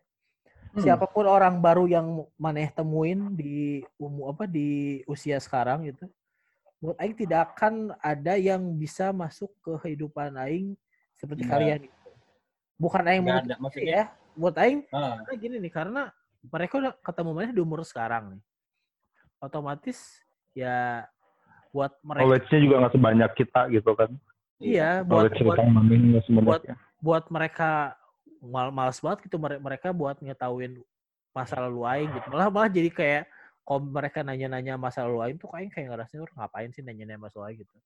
Hmm. Siapa pun orang baru yang maneh temuin di umur apa di usia sekarang gitu. Buat aing tidak akan ada yang bisa masuk ke kehidupan aing seperti Nggak. kalian gitu. Bukan aing mau ada maksudnya ya. Buat aing ah, karena gini nih, karena mereka udah ketemu mana di umur sekarang nih. Otomatis ya buat mereka Knowledge-nya juga nggak sebanyak kita gitu kan. iya buat Knowledge buat buat- ya. buat mereka mal males banget gitu mere- mereka buat ngetahuin masa lalu aing gitu. Malah malah jadi kayak kalau mereka nanya-nanya masa lalu aing tuh kayak ngerasa "Ur, ngapain sih nanya-nanya masa lalu aing gitu.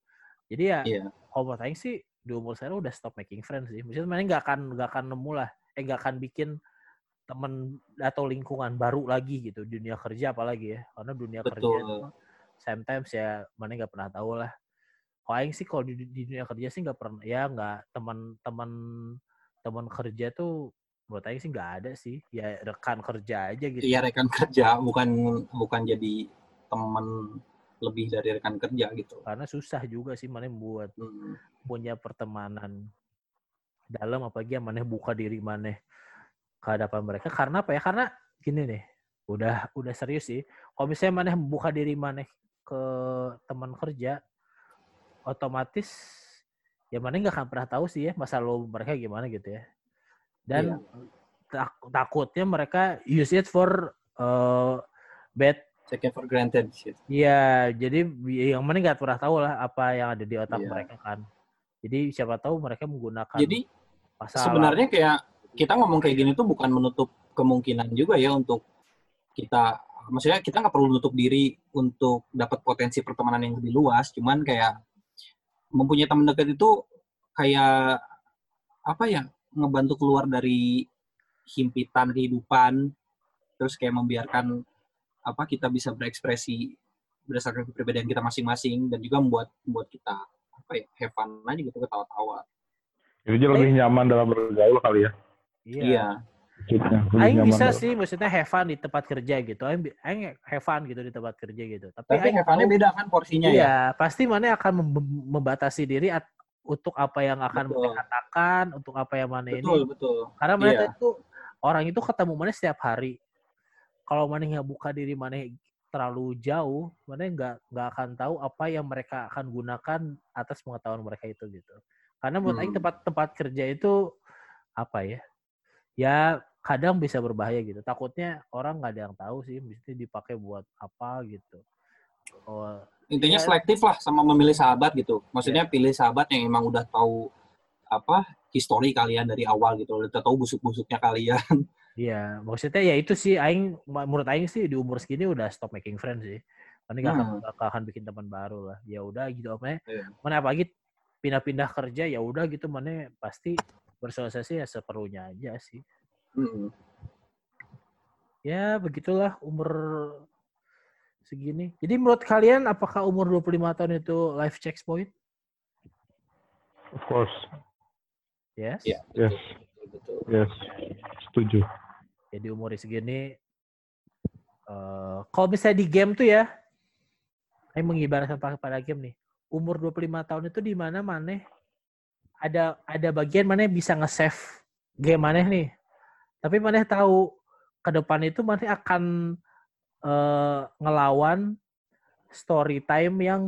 Jadi ya Iya. kalau buat aing sih di umur saya udah stop making friends sih. Maksudnya mana nggak akan nggak akan nemu lah, eh nggak akan bikin temen atau lingkungan baru lagi gitu dunia kerja apalagi ya karena dunia kerja Betul. itu sometimes ya mana nggak pernah tahu lah kalau aing sih kalau di, di dunia kerja sih nggak pernah ya nggak teman-teman teman kerja tuh buat aing sih nggak ada sih ya rekan kerja aja gitu Iya rekan kerja bukan bukan jadi teman lebih dari rekan kerja gitu. karena susah juga sih mana buat Hmm. Punya pertemanan dalam apalagi yang mana buka diri mana ke hadapan mereka karena apa ya karena gini nih udah udah serius sih kalau misalnya mana buka diri mana ke teman kerja otomatis ya mana nggak akan pernah tahu sih ya masa lalu mereka gimana gitu ya dan tak- takutnya mereka use it for uh, bad Take it for granted. Iya, jadi yang mana nggak pernah tahu lah apa yang ada di otak Iya. mereka kan. Jadi siapa tahu mereka menggunakan Jadi pasal sebenarnya kayak kita ngomong kayak gini tuh bukan menutup kemungkinan juga ya untuk kita maksudnya kita nggak perlu nutup diri untuk dapat potensi pertemanan yang lebih luas. Cuman kayak mempunyai teman dekat itu kayak apa ya ngebantu keluar dari himpitan kehidupan terus kayak membiarkan apa kita bisa berekspresi berdasarkan kepribadian kita masing-masing dan juga membuat membuat kita apa ya have fun aja gitu ketawa-tawa Jadi dia lebih nyaman dalam bergaul kali ya. Iya. iya Aing bisa dalam- sih maksudnya have fun di tempat kerja gitu. Aing, aing have fun gitu di tempat kerja gitu. Tapi, tapi aing have fun-nya beda kan porsinya ya Iya, pasti mana akan mem- membatasi diri at- untuk apa yang akan Betul. katakan, untuk apa yang mana betul ini. betul Karena mana Iya. itu orang itu ketemu mana setiap hari. Kalau mana nggak buka diri mana terlalu jauh, mana nggak nggak akan tahu apa yang mereka akan gunakan atas pengetahuan mereka itu gitu. Karena menurut Aing Hmm. tempat tempat kerja itu apa ya? Ya kadang bisa berbahaya gitu. Takutnya orang nggak ada yang tahu sih, mesti dipakai buat apa gitu. Oh, intinya Iya. selektif lah sama memilih sahabat gitu maksudnya pilih sahabat yang emang udah tahu apa histori kalian dari awal gitu udah tahu busuk-busuknya kalian Iya, maksudnya ya itu sih aing menurut aing sih di umur segini udah stop making friends sih. Nggak akan Hmm. nggak akan bikin teman baru lah. Ya udah gitu apa Iya. Mana apalagi pindah-pindah kerja ya udah gitu mana pasti bersosialisasi ya seperlunya aja sih. Mm. Ya begitulah umur segini. Jadi menurut kalian apakah umur 25 tahun itu life checkpoint? Of course. Yes. Iya. Yes. betul Yes. Setuju. Jadi umur segini eh kalau misalnya di game tuh ya saya mengibaratkan pada pada game nih. Umur 25 tahun itu di mana mana ada ada bagian mana bisa nge-save game mana nih. Tapi mana tahu ke depan itu mana akan eh, ngelawan story time yang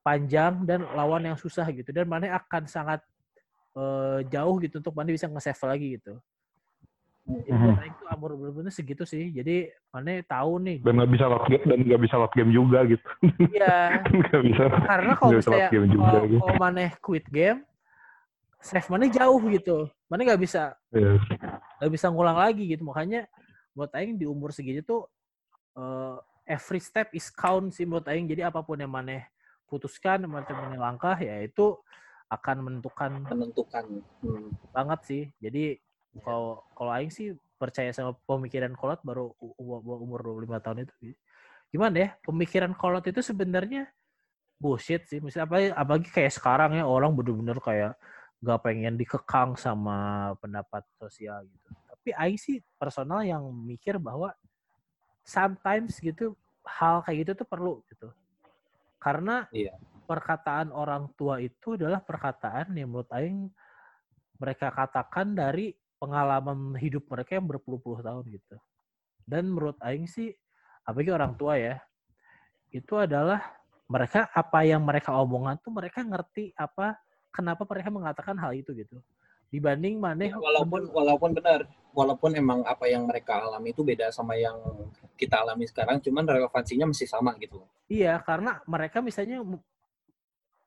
panjang dan lawan yang susah gitu dan mana akan sangat eh, jauh gitu untuk mana bisa nge-save lagi gitu. Jadi Mhm. buat Aing tuh umur bener-bener segitu sih. Jadi mana tahu nih. Dan nggak bisa load game dan nggak bisa load game juga gitu. Iya. Nggak bisa. Karena kalau misalnya game juga kalau, gitu. kalau mana quit game, save mana jauh gitu. Mana nggak bisa Iya. nggak bisa ngulang lagi gitu. Makanya buat Aing di umur segitu tuh eh, every step is count sih buat Aing. Jadi apa pun yang mana putuskan, mana mana langkah ya itu akan menentukan menentukan hmm. banget sih. Jadi kalau kalau aing sih percaya sama pemikiran kolot baru umur 25 tahun itu. Gimana ya? Pemikiran kolot itu sebenarnya bullshit sih. Misalnya apa apalagi kayak sekarang ya orang bener-bener kayak gak pengen dikekang sama pendapat sosial gitu. Tapi aing sih personal yang mikir bahwa sometimes gitu hal kayak gitu tuh perlu gitu. Karena Iya. perkataan orang tua itu adalah perkataan yang menurut aing mereka katakan dari pengalaman hidup mereka yang berpuluh-puluh tahun gitu. Dan menurut aing sih apalagi orang tua ya, itu adalah mereka apa yang mereka omongan tuh mereka ngerti apa kenapa mereka mengatakan hal itu gitu. Dibanding mana Ya, walaupun walaupun benar walaupun emang apa yang mereka alami itu beda sama yang kita alami sekarang cuman relevansinya masih sama gitu Iya, karena mereka misalnya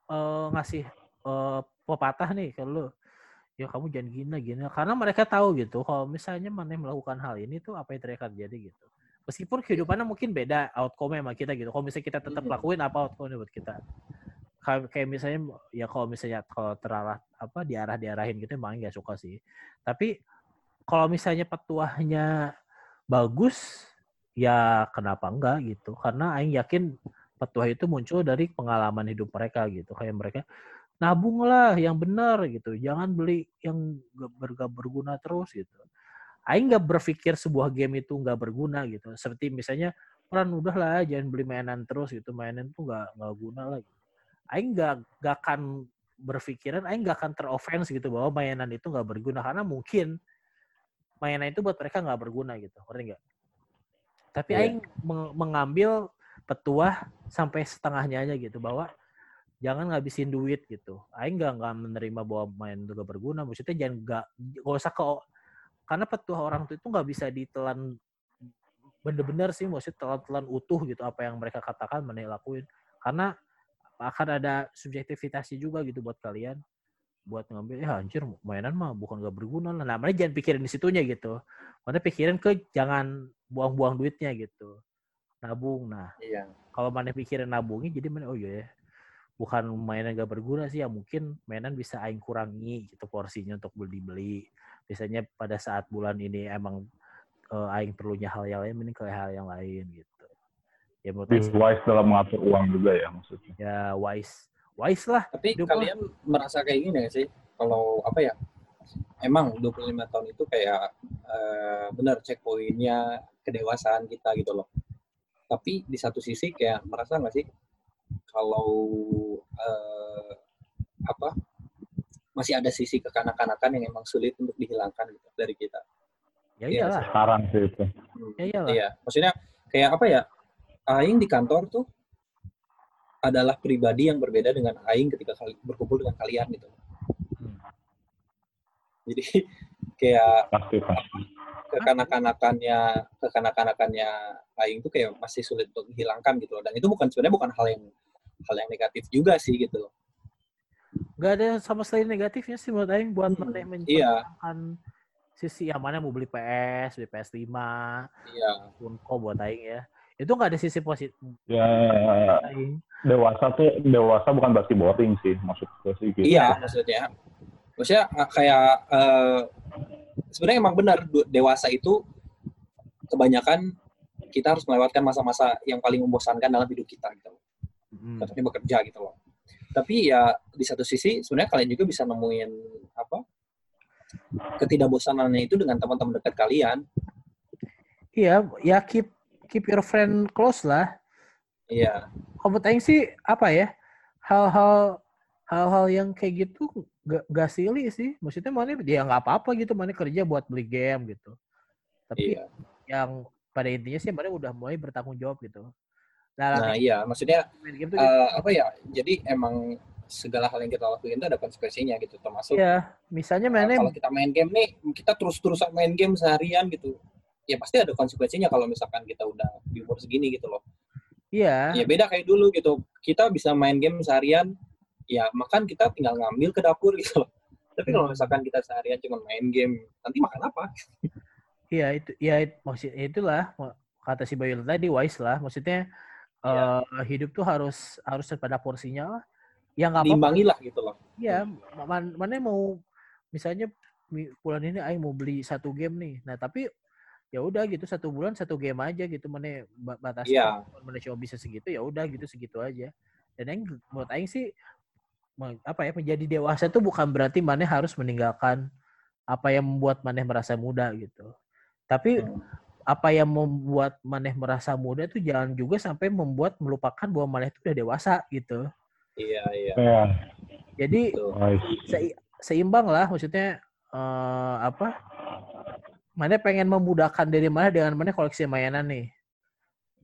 eh, ngasih eh, pepatah nih ke lu. Ya kamu jangan gini gini. Karena mereka tahu gitu kalau misalnya mana melakukan hal ini tuh apa yang terjadi gitu. Meskipun kehidupannya mungkin beda outcome sama kita gitu. Kalau misalnya kita tetap Hmm. lakuin apa outcome buat kita. Kayak misalnya ya kalau misalnya kalau terarah apa diarah diarahin gitu emang nggak suka sih. Tapi kalau misalnya petuahnya bagus ya kenapa enggak gitu. Karena aing yakin petuah itu muncul dari pengalaman hidup mereka gitu kayak mereka nabunglah yang benar gitu. Jangan beli yang gak ber- gak berguna terus gitu. Aing nggak berpikir sebuah game itu nggak berguna gitu. Seperti misalnya peran udahlah jangan beli mainan terus gitu. Mainan tuh nggak nggak guna lah. Gitu. Aing nggak nggak akan berpikiran Aing nggak akan teroffense gitu bahwa mainan itu nggak berguna. Karena mungkin mainan itu buat mereka nggak berguna gitu. Ngerti nggak? Tapi Iya. Aing meng- mengambil petuah sampai setengahnya aja gitu. Bahwa jangan ngabisin duit gitu. Aing nggak nggak menerima bahwa main itu gak berguna. Maksudnya jangan nggak nggak usah ke karena petuah orang itu nggak bisa ditelan bener-bener sih maksudnya telan-telan utuh gitu apa yang mereka katakan mana lakuin karena akan ada subjektivitasnya juga gitu buat kalian buat ngambil ya anjir mainan mah bukan gak berguna lah. Nah, makanya jangan pikirin di situnya gitu. Mana pikirin ke jangan buang-buang duitnya gitu. Nabung. Nah, iya kalau mana pikirin nabungnya jadi mana oh iya ya bukan mainan gak berguna sih ya mungkin mainan bisa aing kurangi gitu porsinya untuk beli-beli. Biasanya pada saat bulan ini emang eh, aing perlunya hal yang lain mending ke hal yang lain gitu. Ya menurut aing wise dalam mengatur uang juga ya maksudnya. ya wise. Wise lah tapi Hidup kalian merasa kayak gini gak sih? Kalau apa ya emang 25 tahun itu kayak eh, benar checkpointnya kedewasaan kita gitu loh. Tapi di satu sisi kayak merasa nggak sih kalau eh, apa masih ada sisi kekanak-kanakan yang emang sulit untuk dihilangkan gitu dari kita ya Iya iyalah Sekarang sih itu. Hmm. ya iyalah Iya, maksudnya kayak apa ya? Aing di kantor tuh adalah pribadi yang berbeda dengan Aing ketika berkumpul dengan kalian gitu. Hmm. Jadi kayak Pasti pasti. kekanak-kanakannya kekanak-kanakannya Aing tuh kayak masih sulit untuk dihilangkan gitu loh. Dan itu bukan sebenarnya bukan hal yang hal yang negatif juga sih gitu loh. Gak ada sama sekali negatifnya sih menurut aing buat Hmm, yang iya. sisi yang mana mau beli PS, beli PS5, Iya. Funko buat aing ya. Itu nggak ada sisi positif Ya aing. dewasa tuh dewasa bukan berarti boring sih maksud gue sih gitu. Iya, maksudnya. Maksudnya uh, kayak eh, sebenarnya emang benar dewasa itu kebanyakan kita harus melewatkan masa-masa yang paling membosankan dalam hidup kita gitu Hmm. Bekerja gitu loh. Tapi ya di satu sisi sebenarnya kalian juga bisa nemuin apa ketidakbosanannya itu dengan teman-teman dekat kalian. Iya, ya keep keep your friend close lah. Iya. Kalau Aing sih apa ya? Hal-hal hal-hal yang kayak gitu gak, gak silly sih. Maksudnya mana dia nggak apa-apa gitu mana kerja buat beli game gitu. Tapi Iya. yang pada intinya sih mana udah mulai bertanggung jawab gitu. Nah, Nah, iya, maksudnya main game tuh eh, apa ya? Jadi emang segala hal yang kita lakuin itu ada konsekuensinya gitu, termasuk Iya, misalnya eh, mana kalau kita main game nih, kita terus-terusan main game seharian gitu. Ya pasti ada konsekuensinya kalau misalkan kita udah di umur segini gitu loh. iya, Ya beda kayak dulu gitu. Kita bisa main game seharian, ya makan kita tinggal ngambil ke dapur gitu loh. Tapi kalau Hmm. misalkan kita seharian cuma main game, nanti makan apa? iya itu ya maksud ya itulah kata si Bayu tadi wise lah. Maksudnya Iya. eh, hidup tuh harus harus pada porsinya lah. Ya nggak apa-apa. Lah gitu loh. Iya, ma- man- mana mau misalnya mi- bulan ini aing mau beli satu game nih. Nah, tapi ya udah gitu satu bulan satu game aja gitu mana ba- batasnya Iya. mana cuma bisa segitu ya udah gitu segitu aja. Dan aing menurut aing sih apa ya menjadi dewasa itu bukan berarti mana harus meninggalkan apa yang membuat maneh merasa muda gitu. Tapi Hmm. Apa yang membuat maneh merasa muda itu jangan juga sampai membuat melupakan bahwa maneh itu udah dewasa gitu. Iya, iya. Ya, Jadi se- seimbang lah maksudnya eh, apa mana pengen memudahkan diri mana dengan mana koleksi mainan nih.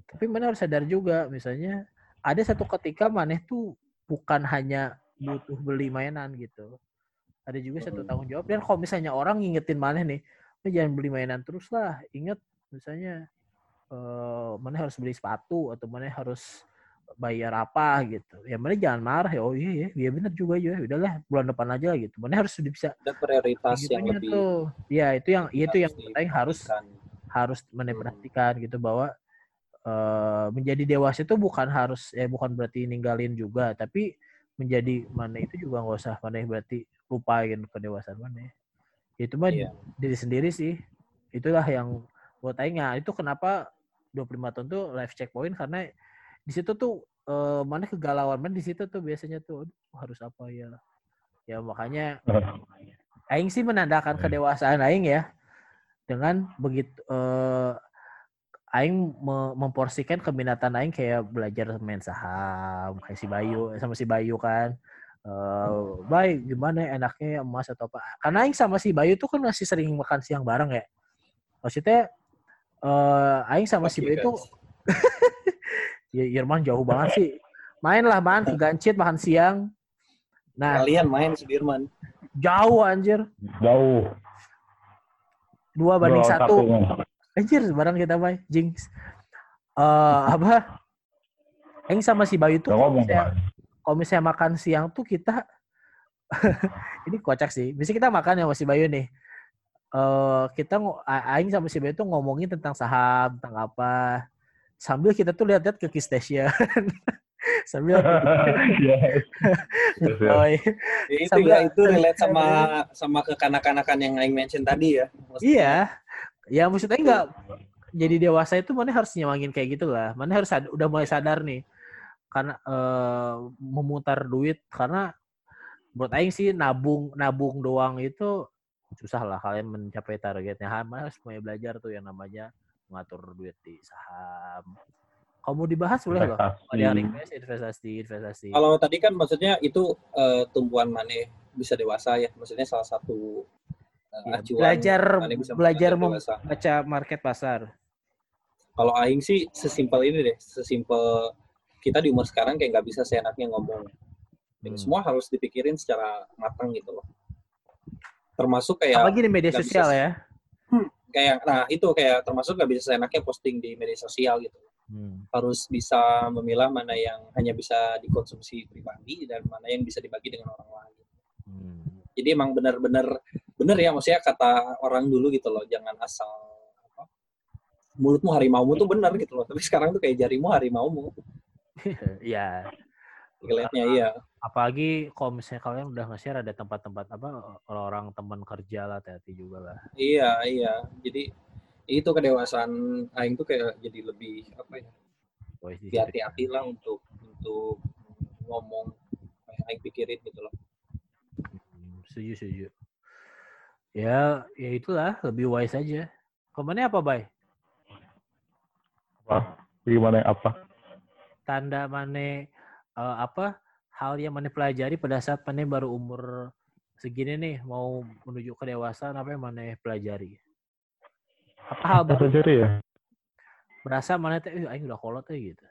Tapi mana harus sadar juga misalnya ada satu ketika maneh tuh bukan hanya butuh beli mainan gitu. Ada juga satu tanggung jawab. Dan kalau misalnya orang ngingetin maneh nih "Lu jangan beli mainan terus lah. Inget misalnya eh mana harus beli sepatu atau mana harus bayar apa gitu. Ya mana jangan marah ya. Oh iya ya iya benar juga ya udahlah bulan depan aja lah gitu. Mana harus sudah bisa Ada prioritas yang lebih tuh. Ya itu yang itu yang penting harus harus mana Hmm. perhatikan gitu bahwa eh, menjadi dewasa itu bukan harus eh bukan berarti ninggalin juga tapi menjadi mana itu juga nggak usah mana berarti lupain kedewasaan mana. Itu mah Iya. diri sendiri sih. Itulah yang buat Aing ya itu kenapa 25 tahun tuh life checkpoint? Karena di situ tuh eh, mana kegalauan mana di situ tuh biasanya tuh "Aduh, harus apa ya? Ya makanya Aing sih menandakan Ya. kedewasaan Aing ya dengan begitu eh, Aing me- memporsikan keminatan Aing kayak belajar main saham kayak si Bayu sama si Bayu kan. Eh baik gimana ya enaknya emas atau apa? Karena Aing sama si Bayu tuh kan masih sering makan siang bareng ya. Maksudnya eh Aing sama si tuh guys. ya Irman jauh banget sih main lah man Gancit makan siang nah Kalian main Sudirman. jauh anjir Jauh. dua banding Dua satu. Anjir, barang kita bay, jinx. Eh apa? Eng sama si Bayu tuh kalau misalnya, kan. kalau misalnya makan siang tuh kita ini kocak sih. Misalnya kita makan ya sama si Bayu nih. Eh kita Aing sama si Bayu tuh ngomongin tentang saham, tentang apa. Sambil kita tuh lihat-lihat ke Kiss Station. Sambil Iya. Yes, yes. oh, Ya, itu Sambil- ya itu relate sama sama kekanak-kanakan yang Aing mention tadi ya. Maksudnya, Iya. Ya maksudnya enggak jadi dewasa itu mana harus nyemangin kayak gitu lah. Mana harus udah mulai sadar nih. Karena eh, memutar duit karena buat aing sih nabung nabung doang itu susah lah kalian mencapai targetnya. Harus mulai belajar tuh yang namanya mengatur duit di saham. Kalau mau dibahas boleh loh. Ada yang request investasi investasi. Kalau tadi kan maksudnya itu eh, tumbuhan mana bisa dewasa ya. Maksudnya salah satu eh, Iya, acuan belajar belajar menjadi mem- dewasa. baca market pasar. Kalau Aing sih sesimpel ini deh, sesimpel kita di umur sekarang kayak nggak bisa seenaknya ngomong. Hmm. Semua harus dipikirin secara matang gitu loh. Termasuk kayak Apalagi di media bisa sosial sih. ya. kayak nah itu kayak termasuk nggak bisa seenaknya posting di media sosial gitu. Hmm. Harus bisa memilah mana yang hanya bisa dikonsumsi pribadi dan mana yang bisa dibagi dengan orang lain. Hmm. Jadi emang benar-benar benar ya maksudnya kata orang dulu gitu loh, jangan asal apa, mulutmu harimaumu tuh benar gitu loh. Tapi sekarang tuh kayak jarimu harimaumu. Iya. Relate-nya iya. apalagi kalau misalnya kalian udah nge-share ada tempat-tempat apa orang-orang teman kerja lah hati juga lah Iya, iya. Jadi itu kedewasaan aing tuh kayak jadi lebih apa ya? Hati-hati lah untuk untuk ngomong apa yang aing pikirin gitu loh. Hmm, setuju setuju ya ya itulah lebih wise aja komennya apa bay Apa? Gimana apa? tanda mana eh, apa hal yang mana pelajari pada saat mana baru umur segini nih mau menuju ke dewasa apa yang mana pelajari? Apa hal baru Pelajari ya. berasa mana teh "Eh, aing udah kolot teh gitu.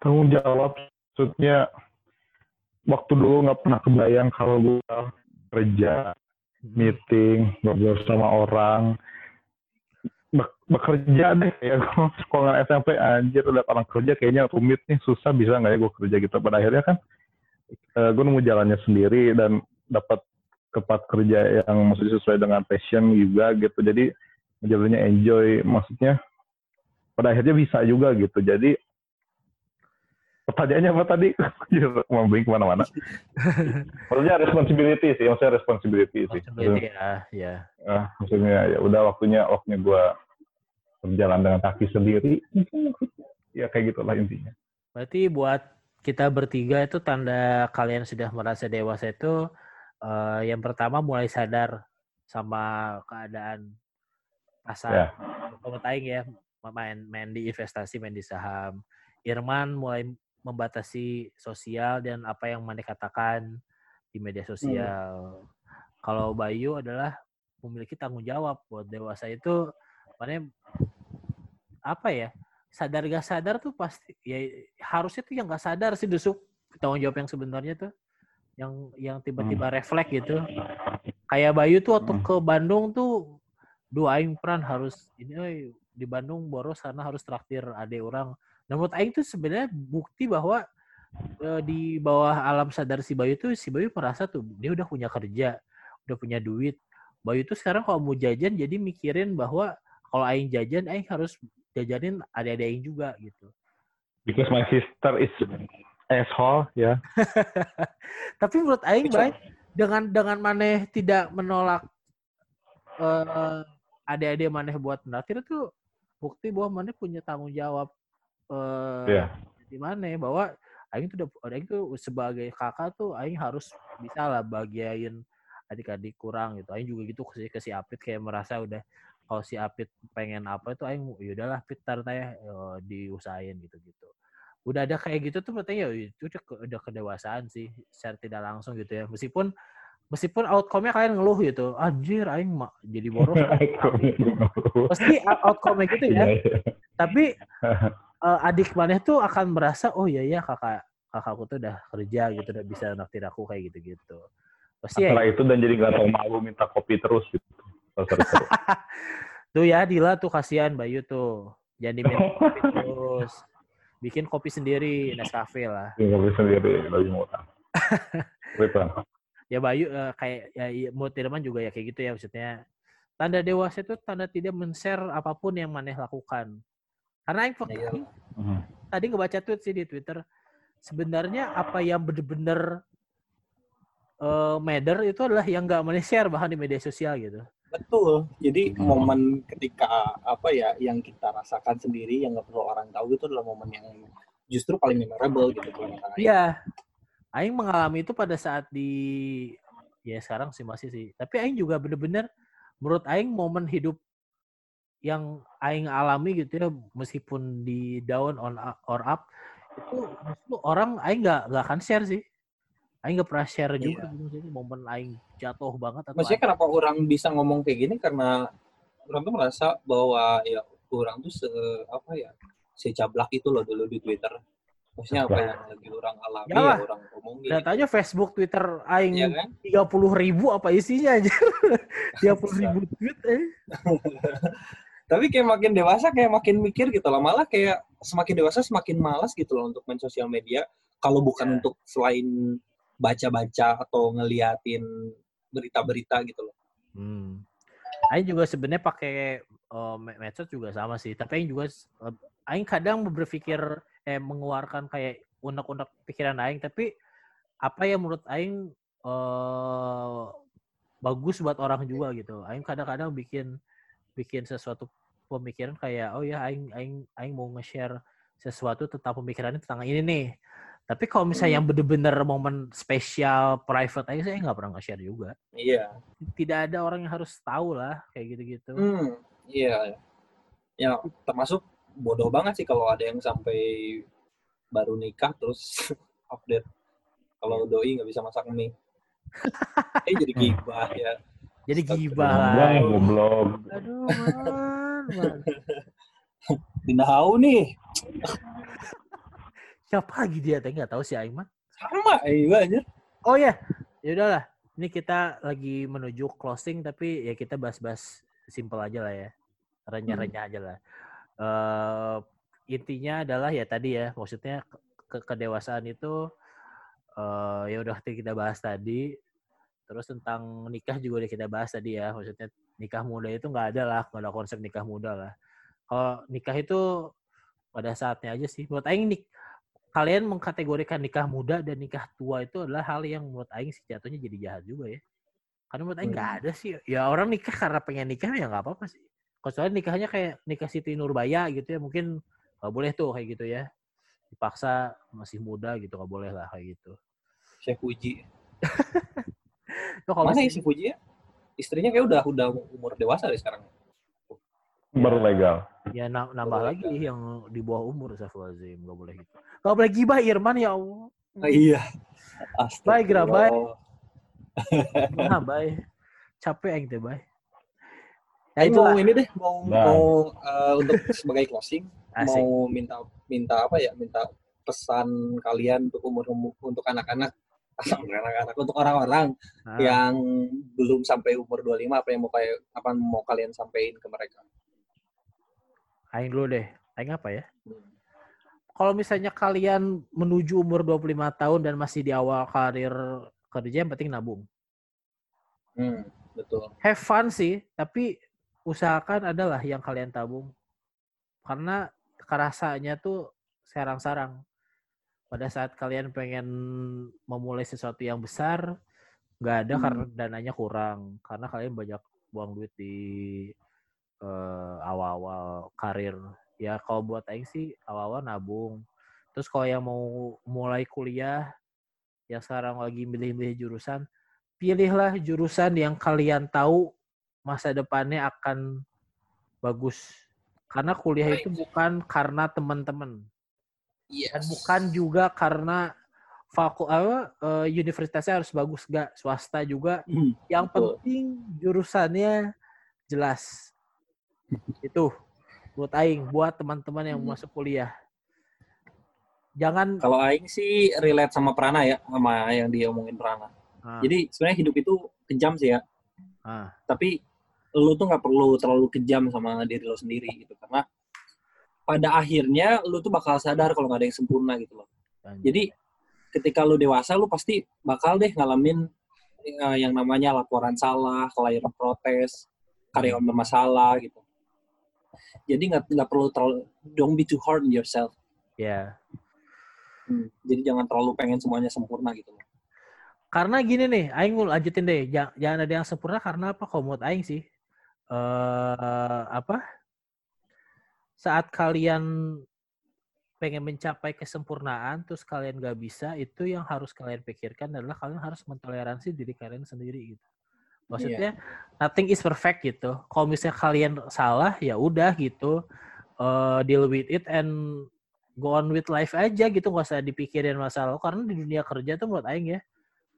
Tanggung jawab maksudnya waktu dulu nggak pernah kebayang kalau gue kerja, Hmm. meeting, ngobrol sama orang, bekerja deh. Kayak gue sekolah SMP anjir udah orang kerja kayaknya rumit nih susah bisa nggak ya gue kerja gitu. Pada akhirnya kan gue nemu jalannya sendiri dan dapat tempat kerja yang maksudnya sesuai dengan passion juga gitu. Jadi jalannya enjoy maksudnya pada akhirnya bisa juga gitu. Jadi pertanyaannya apa tadi? Mau bingung ke mana-mana. Maksudnya responsibility sih maksudnya responsibility sih. Responsibility ya, ya. ah, maksudnya ya udah waktunya waktunya gue berjalan dengan kaki sendiri ya kayak gitulah intinya Berarti buat kita bertiga itu tanda kalian sudah merasa dewasa itu eh, yang pertama mulai sadar sama keadaan pasar. Ya. Aing ya main main di investasi, main di saham. Irman mulai membatasi sosial dan apa yang mana katakan di media sosial. Kalau Bayu adalah memiliki tanggung jawab buat dewasa itu mana apa ya sadar gak sadar tuh pasti ya harusnya tuh yang gak sadar sih dusuk tanggung jawab yang sebenarnya tuh yang yang tiba-tiba refleks gitu. Kayak Bayu tuh waktu Hmm. ke Bandung tuh dua aing peran harus ini euy, di Bandung boros karena harus traktir ade orang. Nah menurut aing tuh sebenarnya bukti bahwa eh, di bawah alam sadar si Bayu tuh si Bayu merasa tuh dia udah punya kerja udah punya duit. Bayu tuh sekarang kalau mau jajan jadi mikirin bahwa kalau aing jajan aing harus jajanin adik-adik aing juga gitu. because my sister is asshole ya Tapi menurut aing baik dengan dengan maneh tidak menolak eh adik-adik maneh buat menaktir itu bukti bahwa maneh punya tanggung jawab eh Iya. di maneh bahwa aing tuh aing tuh sebagai kakak tuh aing harus bisa lah bagiain adik-adik kurang gitu. Aing juga gitu ke si, ke si Apit kayak merasa udah kalau si Apit pengen apa itu aing ya udahlah Pit tar teh eh, diusahain gitu-gitu. Udah ada kayak gitu tuh berarti ya itu udah, ke- udah kedewasaan sih secara tidak langsung gitu ya. Meskipun meskipun outcome-nya kalian ngeluh gitu. Anjir aing ma- jadi boros. Pasti outcome-nya gitu ya. Iya, iya. Tapi eh, adik maneh tuh akan merasa oh iya ya kakak kakakku tuh udah kerja gitu udah bisa naktir aku kayak gitu-gitu. Pasti ya Antara itu dan jadi nggak tahu malu minta kopi terus gitu. Oh, sorry, sorry. Tuh ya Dila tuh kasihan Bayu tuh. Jangan diminum kopi terus. Bikin kopi sendiri, Nescafe lah. Bikin kopi sendiri lebih murah. Gitu. Ya Bayu eh, kayak ya iya, menurut Irman juga ya kayak gitu ya maksudnya. Tanda dewasa itu tanda tidak men-share apa pun yang maneh lakukan. Karena yang Iya. Mhm. tadi ngebaca tweet sih di Twitter. Sebenarnya apa yang bener-bener eh matter itu adalah yang nggak maneh share bahkan di media sosial gitu. Betul. Jadi Hmm. momen ketika apa ya yang kita rasakan sendiri yang nggak perlu orang tahu itu adalah momen yang justru paling memorable gitu kalau kata Aing. Iya. Aing mengalami itu pada saat di ya sekarang sih masih sih. Tapi Aing juga bener-bener menurut Aing momen hidup yang Aing alami gitu ya meskipun di down on or up itu justru orang Aing nggak nggak akan share sih. Aing nggak pernah share juga gitu. Jadi momen Aing jatuh banget atau Maksudnya kenapa orang bisa ngomong kayak gini karena orang tuh merasa bahwa ya orang tuh se apa ya secablak itu loh dulu di Twitter. Maksudnya apa yang lagi orang alami Yalah. ya orang omongin. lihat aja Facebook, Twitter Aing Iya kan? tiga puluh ribu apa isinya aja. Tiga puluh ribu tweet eh. Tapi kayak makin dewasa kayak makin mikir gitu loh. Malah kayak semakin dewasa semakin malas gitu loh untuk main sosial media. Kalau bukan Ya. untuk selain baca-baca atau ngeliatin berita-berita gitu loh. Hmm. Aing juga sebenarnya pakai me- medsos juga sama sih. Tapi Aing juga eh, Aing kadang berpikir eh mengeluarkan kayak unek-unek pikiran Aing. Tapi apa yang menurut Aing eh bagus buat orang juga gitu. Aing kadang-kadang bikin bikin sesuatu pemikiran kayak oh ya Aing Aing Aing mau nge-share sesuatu tentang pemikirannya tentang ini nih. Tapi kalau misalnya yang bener-bener momen spesial private Aing saya nggak pernah nge-share juga Iya. tidak ada orang yang harus tahu lah kayak gitu-gitu. Hmm, iya. Ya, termasuk bodoh banget sih kalau ada yang sampai baru nikah terus update kalau doi nggak bisa masak mie. Eh jadi gibah ya. Jadi gibah Goblok. Aduh, man, man. Pindah nih. Siapa lagi dia? Tapi nggak tahu si Aing mah. Sama iya aja. Oh ya, ya udahlah. Ini kita lagi menuju closing tapi ya kita bahas-bahas simpel aja lah ya. Renyah-renyah aja lah. Eh intinya adalah ya tadi ya, maksudnya ke kedewasaan itu eh ya udah kita bahas tadi. Terus tentang nikah juga udah kita bahas tadi ya. Maksudnya nikah muda itu nggak ada lah, nggak ada konsep nikah muda lah. Kalau nikah itu pada saatnya aja sih. Menurut Aing nik kalian mengkategorikan nikah muda dan nikah tua itu adalah hal yang menurut Aing sih jatuhnya jadi jahat juga ya. Karena menurut Aing nggak Hmm. ada sih. Ya orang nikah karena pengen nikah ya nggak apa-apa sih. Kecuali nikahnya kayak nikah Siti Nurbaya gitu ya. Mungkin nggak boleh tuh kayak gitu ya. Dipaksa masih muda gitu nggak boleh lah kayak gitu. Chef. Tuh kalau Mana ya sih- Chef Fuji ya? Istrinya kayak udah udah umur dewasa deh sekarang. Baru legal. ya na- nambah Boleh lagi yang di bawah umur Astagfirullahaladzim. Nggak boleh gitu. Nggak boleh gibah Irman ya Allah. Ah, iya. Baik, Gra, baik. Astagfirullah. Nah, bye. Capek aing teh, bye. Ya itu mau ini deh, mau Nah. mau eh, untuk sebagai closing, asik. mau minta minta apa ya? Minta pesan kalian untuk umur untuk anak-anak anak-anak untuk orang-orang Nah, yang belum sampai umur 25 apa yang mau kayak apa mau kalian sampaikan ke mereka? Aing dulu deh. Aing apa ya? Kalau misalnya kalian menuju umur 25 tahun dan masih di awal karir kerja, yang penting nabung. Hmm, betul. Have fun sih, tapi usahakan adalah yang kalian tabung. Karena kerasanya tuh sarang-sarang. Pada saat kalian pengen memulai sesuatu yang besar, nggak ada Hmm. karena dananya kurang. Karena kalian banyak buang duit di eh, awal-awal karir. Ya kalau buat Aing sih awal-awal nabung. Terus kalau yang mau mulai kuliah, yang sekarang lagi milih-milih jurusan, pilihlah jurusan yang kalian tahu masa depannya akan bagus. Karena kuliah itu bukan karena teman-teman Yes. dan bukan juga karena faku apa eh, universitasnya harus bagus gak swasta juga. Hmm, Yang Betul. penting jurusannya jelas. Itu buat aing buat teman-teman yang Hmm. masuk kuliah. Jangan Kalau Aing sih relate sama Prana ya, sama yang dia omongin Prana. ah, Jadi sebenarnya hidup itu kejam sih ya, ah, tapi lu tuh nggak perlu terlalu kejam sama diri lo sendiri gitu karena pada akhirnya lu tuh bakal sadar kalau nggak ada yang sempurna gitu loh. anjay. Jadi ketika lu dewasa lu pasti bakal deh ngalamin eh, yang namanya laporan salah, klien protes, karyawan bermasalah gitu. Jadi nggak nggak perlu terlalu don't be too hard on yourself. ya. Hmm, Jadi jangan terlalu pengen semuanya sempurna gitu loh. Karena gini nih, aing mau lanjutin deh. Jangan, jangan ada yang sempurna karena apa? Menurut aing sih eh apa? Saat kalian pengen mencapai kesempurnaan terus kalian gak bisa, itu yang harus kalian pikirkan adalah kalian harus mentoleransi diri kalian sendiri gitu. Maksudnya nothing is perfect gitu. Kalau misalnya kalian salah ya udah gitu. eh, deal with it and go on with life aja gitu nggak usah dipikirin masalah karena di dunia kerja tuh menurut aing ya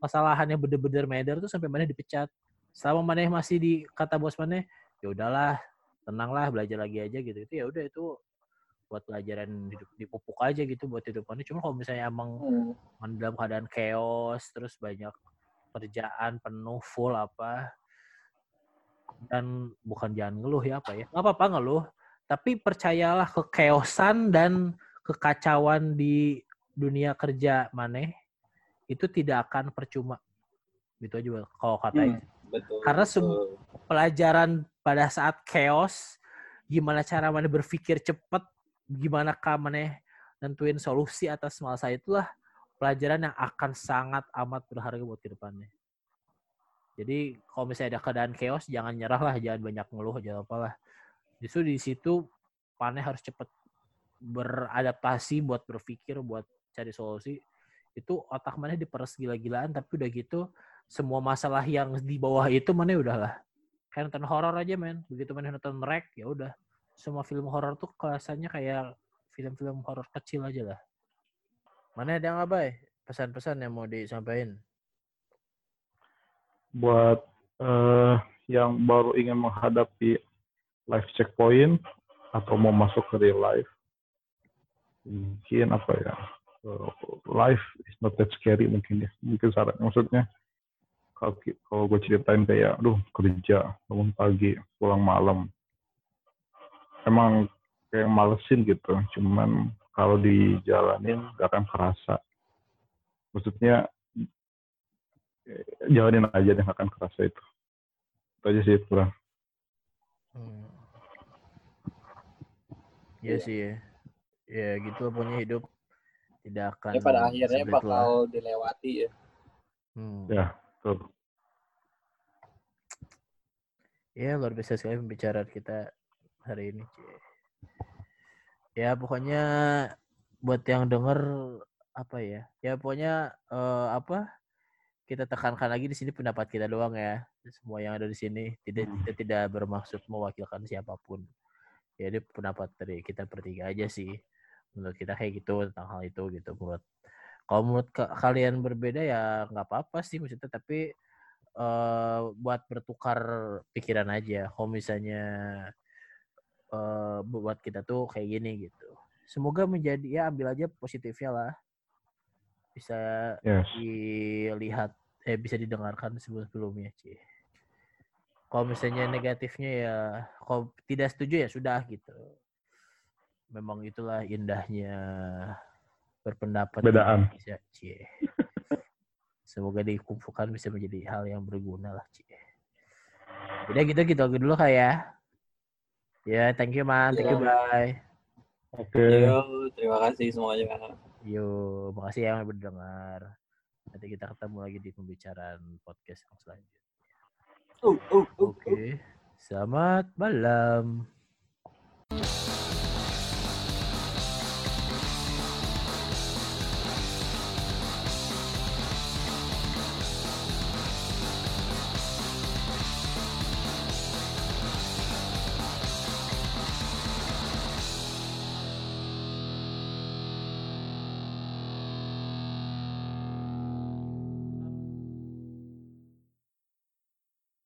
kesalahan yang bener-bener meder tuh sampai mana dipecat. Selama mana masih di kata bos mana, ya udahlah, tenanglah belajar lagi aja gitu. Itu ya udah itu buat pelajaran hidup dipupuk aja gitu buat hidupannya. Cuma kalau misalnya emang Hmm. dalam keadaan chaos terus banyak kerjaan penuh full apa dan bukan jangan ngeluh ya apa ya nggak apa-apa ngeluh tapi percayalah ke chaosan dan kekacauan di dunia kerja maneh itu tidak akan percuma gitu aja kalau kata Hmm, betul. Karena betul. pelajaran pada saat chaos gimana cara mana berpikir cepat gimana kah mana nentuin solusi atas masalah itulah pelajaran yang akan sangat amat berharga buat ke depannya. Jadi kalau misalnya ada keadaan chaos jangan nyerah lah, jangan banyak ngeluh, jangan apalah. Justru di situ paneh harus cepat beradaptasi buat berpikir, buat cari solusi. Itu otak mana diperes gila-gilaan tapi udah gitu semua masalah yang di bawah itu mana udahlah kayak nonton horor aja men begitu mana nonton rek ya udah semua film horor tuh kelasannya kayak film-film horor kecil aja lah mana ada nggak bay pesan-pesan yang mau disampaikan? Buat eh, yang baru ingin menghadapi life checkpoint atau mau masuk ke real life mungkin apa ya eh, life is not that scary mungkin ya mungkin sarannya. Maksudnya kalau kalau gue ceritain kayak aduh kerja bangun pagi pulang malam. Emang kayak malesin gitu cuman kalau dijalanin gak akan kerasa maksudnya eh, jalanin aja deh gak akan kerasa itu itu aja sih kurang Hmm. Iya sih ya. Ya gitu pokoknya hidup tidak akan Ya pada akhirnya bakal lah. dilewati ya. Hmm. ya tuh. Ya luar biasa sekali pembicaraan kita hari ini. Cie. Ya pokoknya buat yang denger apa ya? Ya pokoknya eh, apa? Kita tekankan lagi di sini pendapat kita doang ya. Semua yang ada di sini tidak Hmm. kita tidak bermaksud mewakilkan siapa pun. Ini pendapat dari kita bertiga aja sih. Menurut kita kayak gitu tentang hal itu gitu. Menurut kalau menurut ka- kalian berbeda ya nggak apa-apa sih maksudnya tapi eh buat bertukar pikiran aja. Kalau misalnya eh buat kita tuh kayak gini gitu. Semoga menjadi ya ambil aja positifnya lah. Bisa yes dilihat eh bisa didengarkan sebelum-sebelumnya, Ci. Kalau misalnya negatifnya ya kalau tidak setuju ya sudah gitu. Memang itulah indahnya berpendapat Bedaan. Indonesia, Ci. Semoga dikumpulkan bisa menjadi hal yang berguna lah, Ci. Udah gitu gitu dulu kayak. Ya, thank you man, thank you Ya. bye. oke Yo, terima kasih semuanya. Yo, makasih yang udah mendengar. Nanti kita ketemu lagi di pembicaraan podcast yang selanjutnya. Uh, uh, uh, uh. Oke. Selamat malam.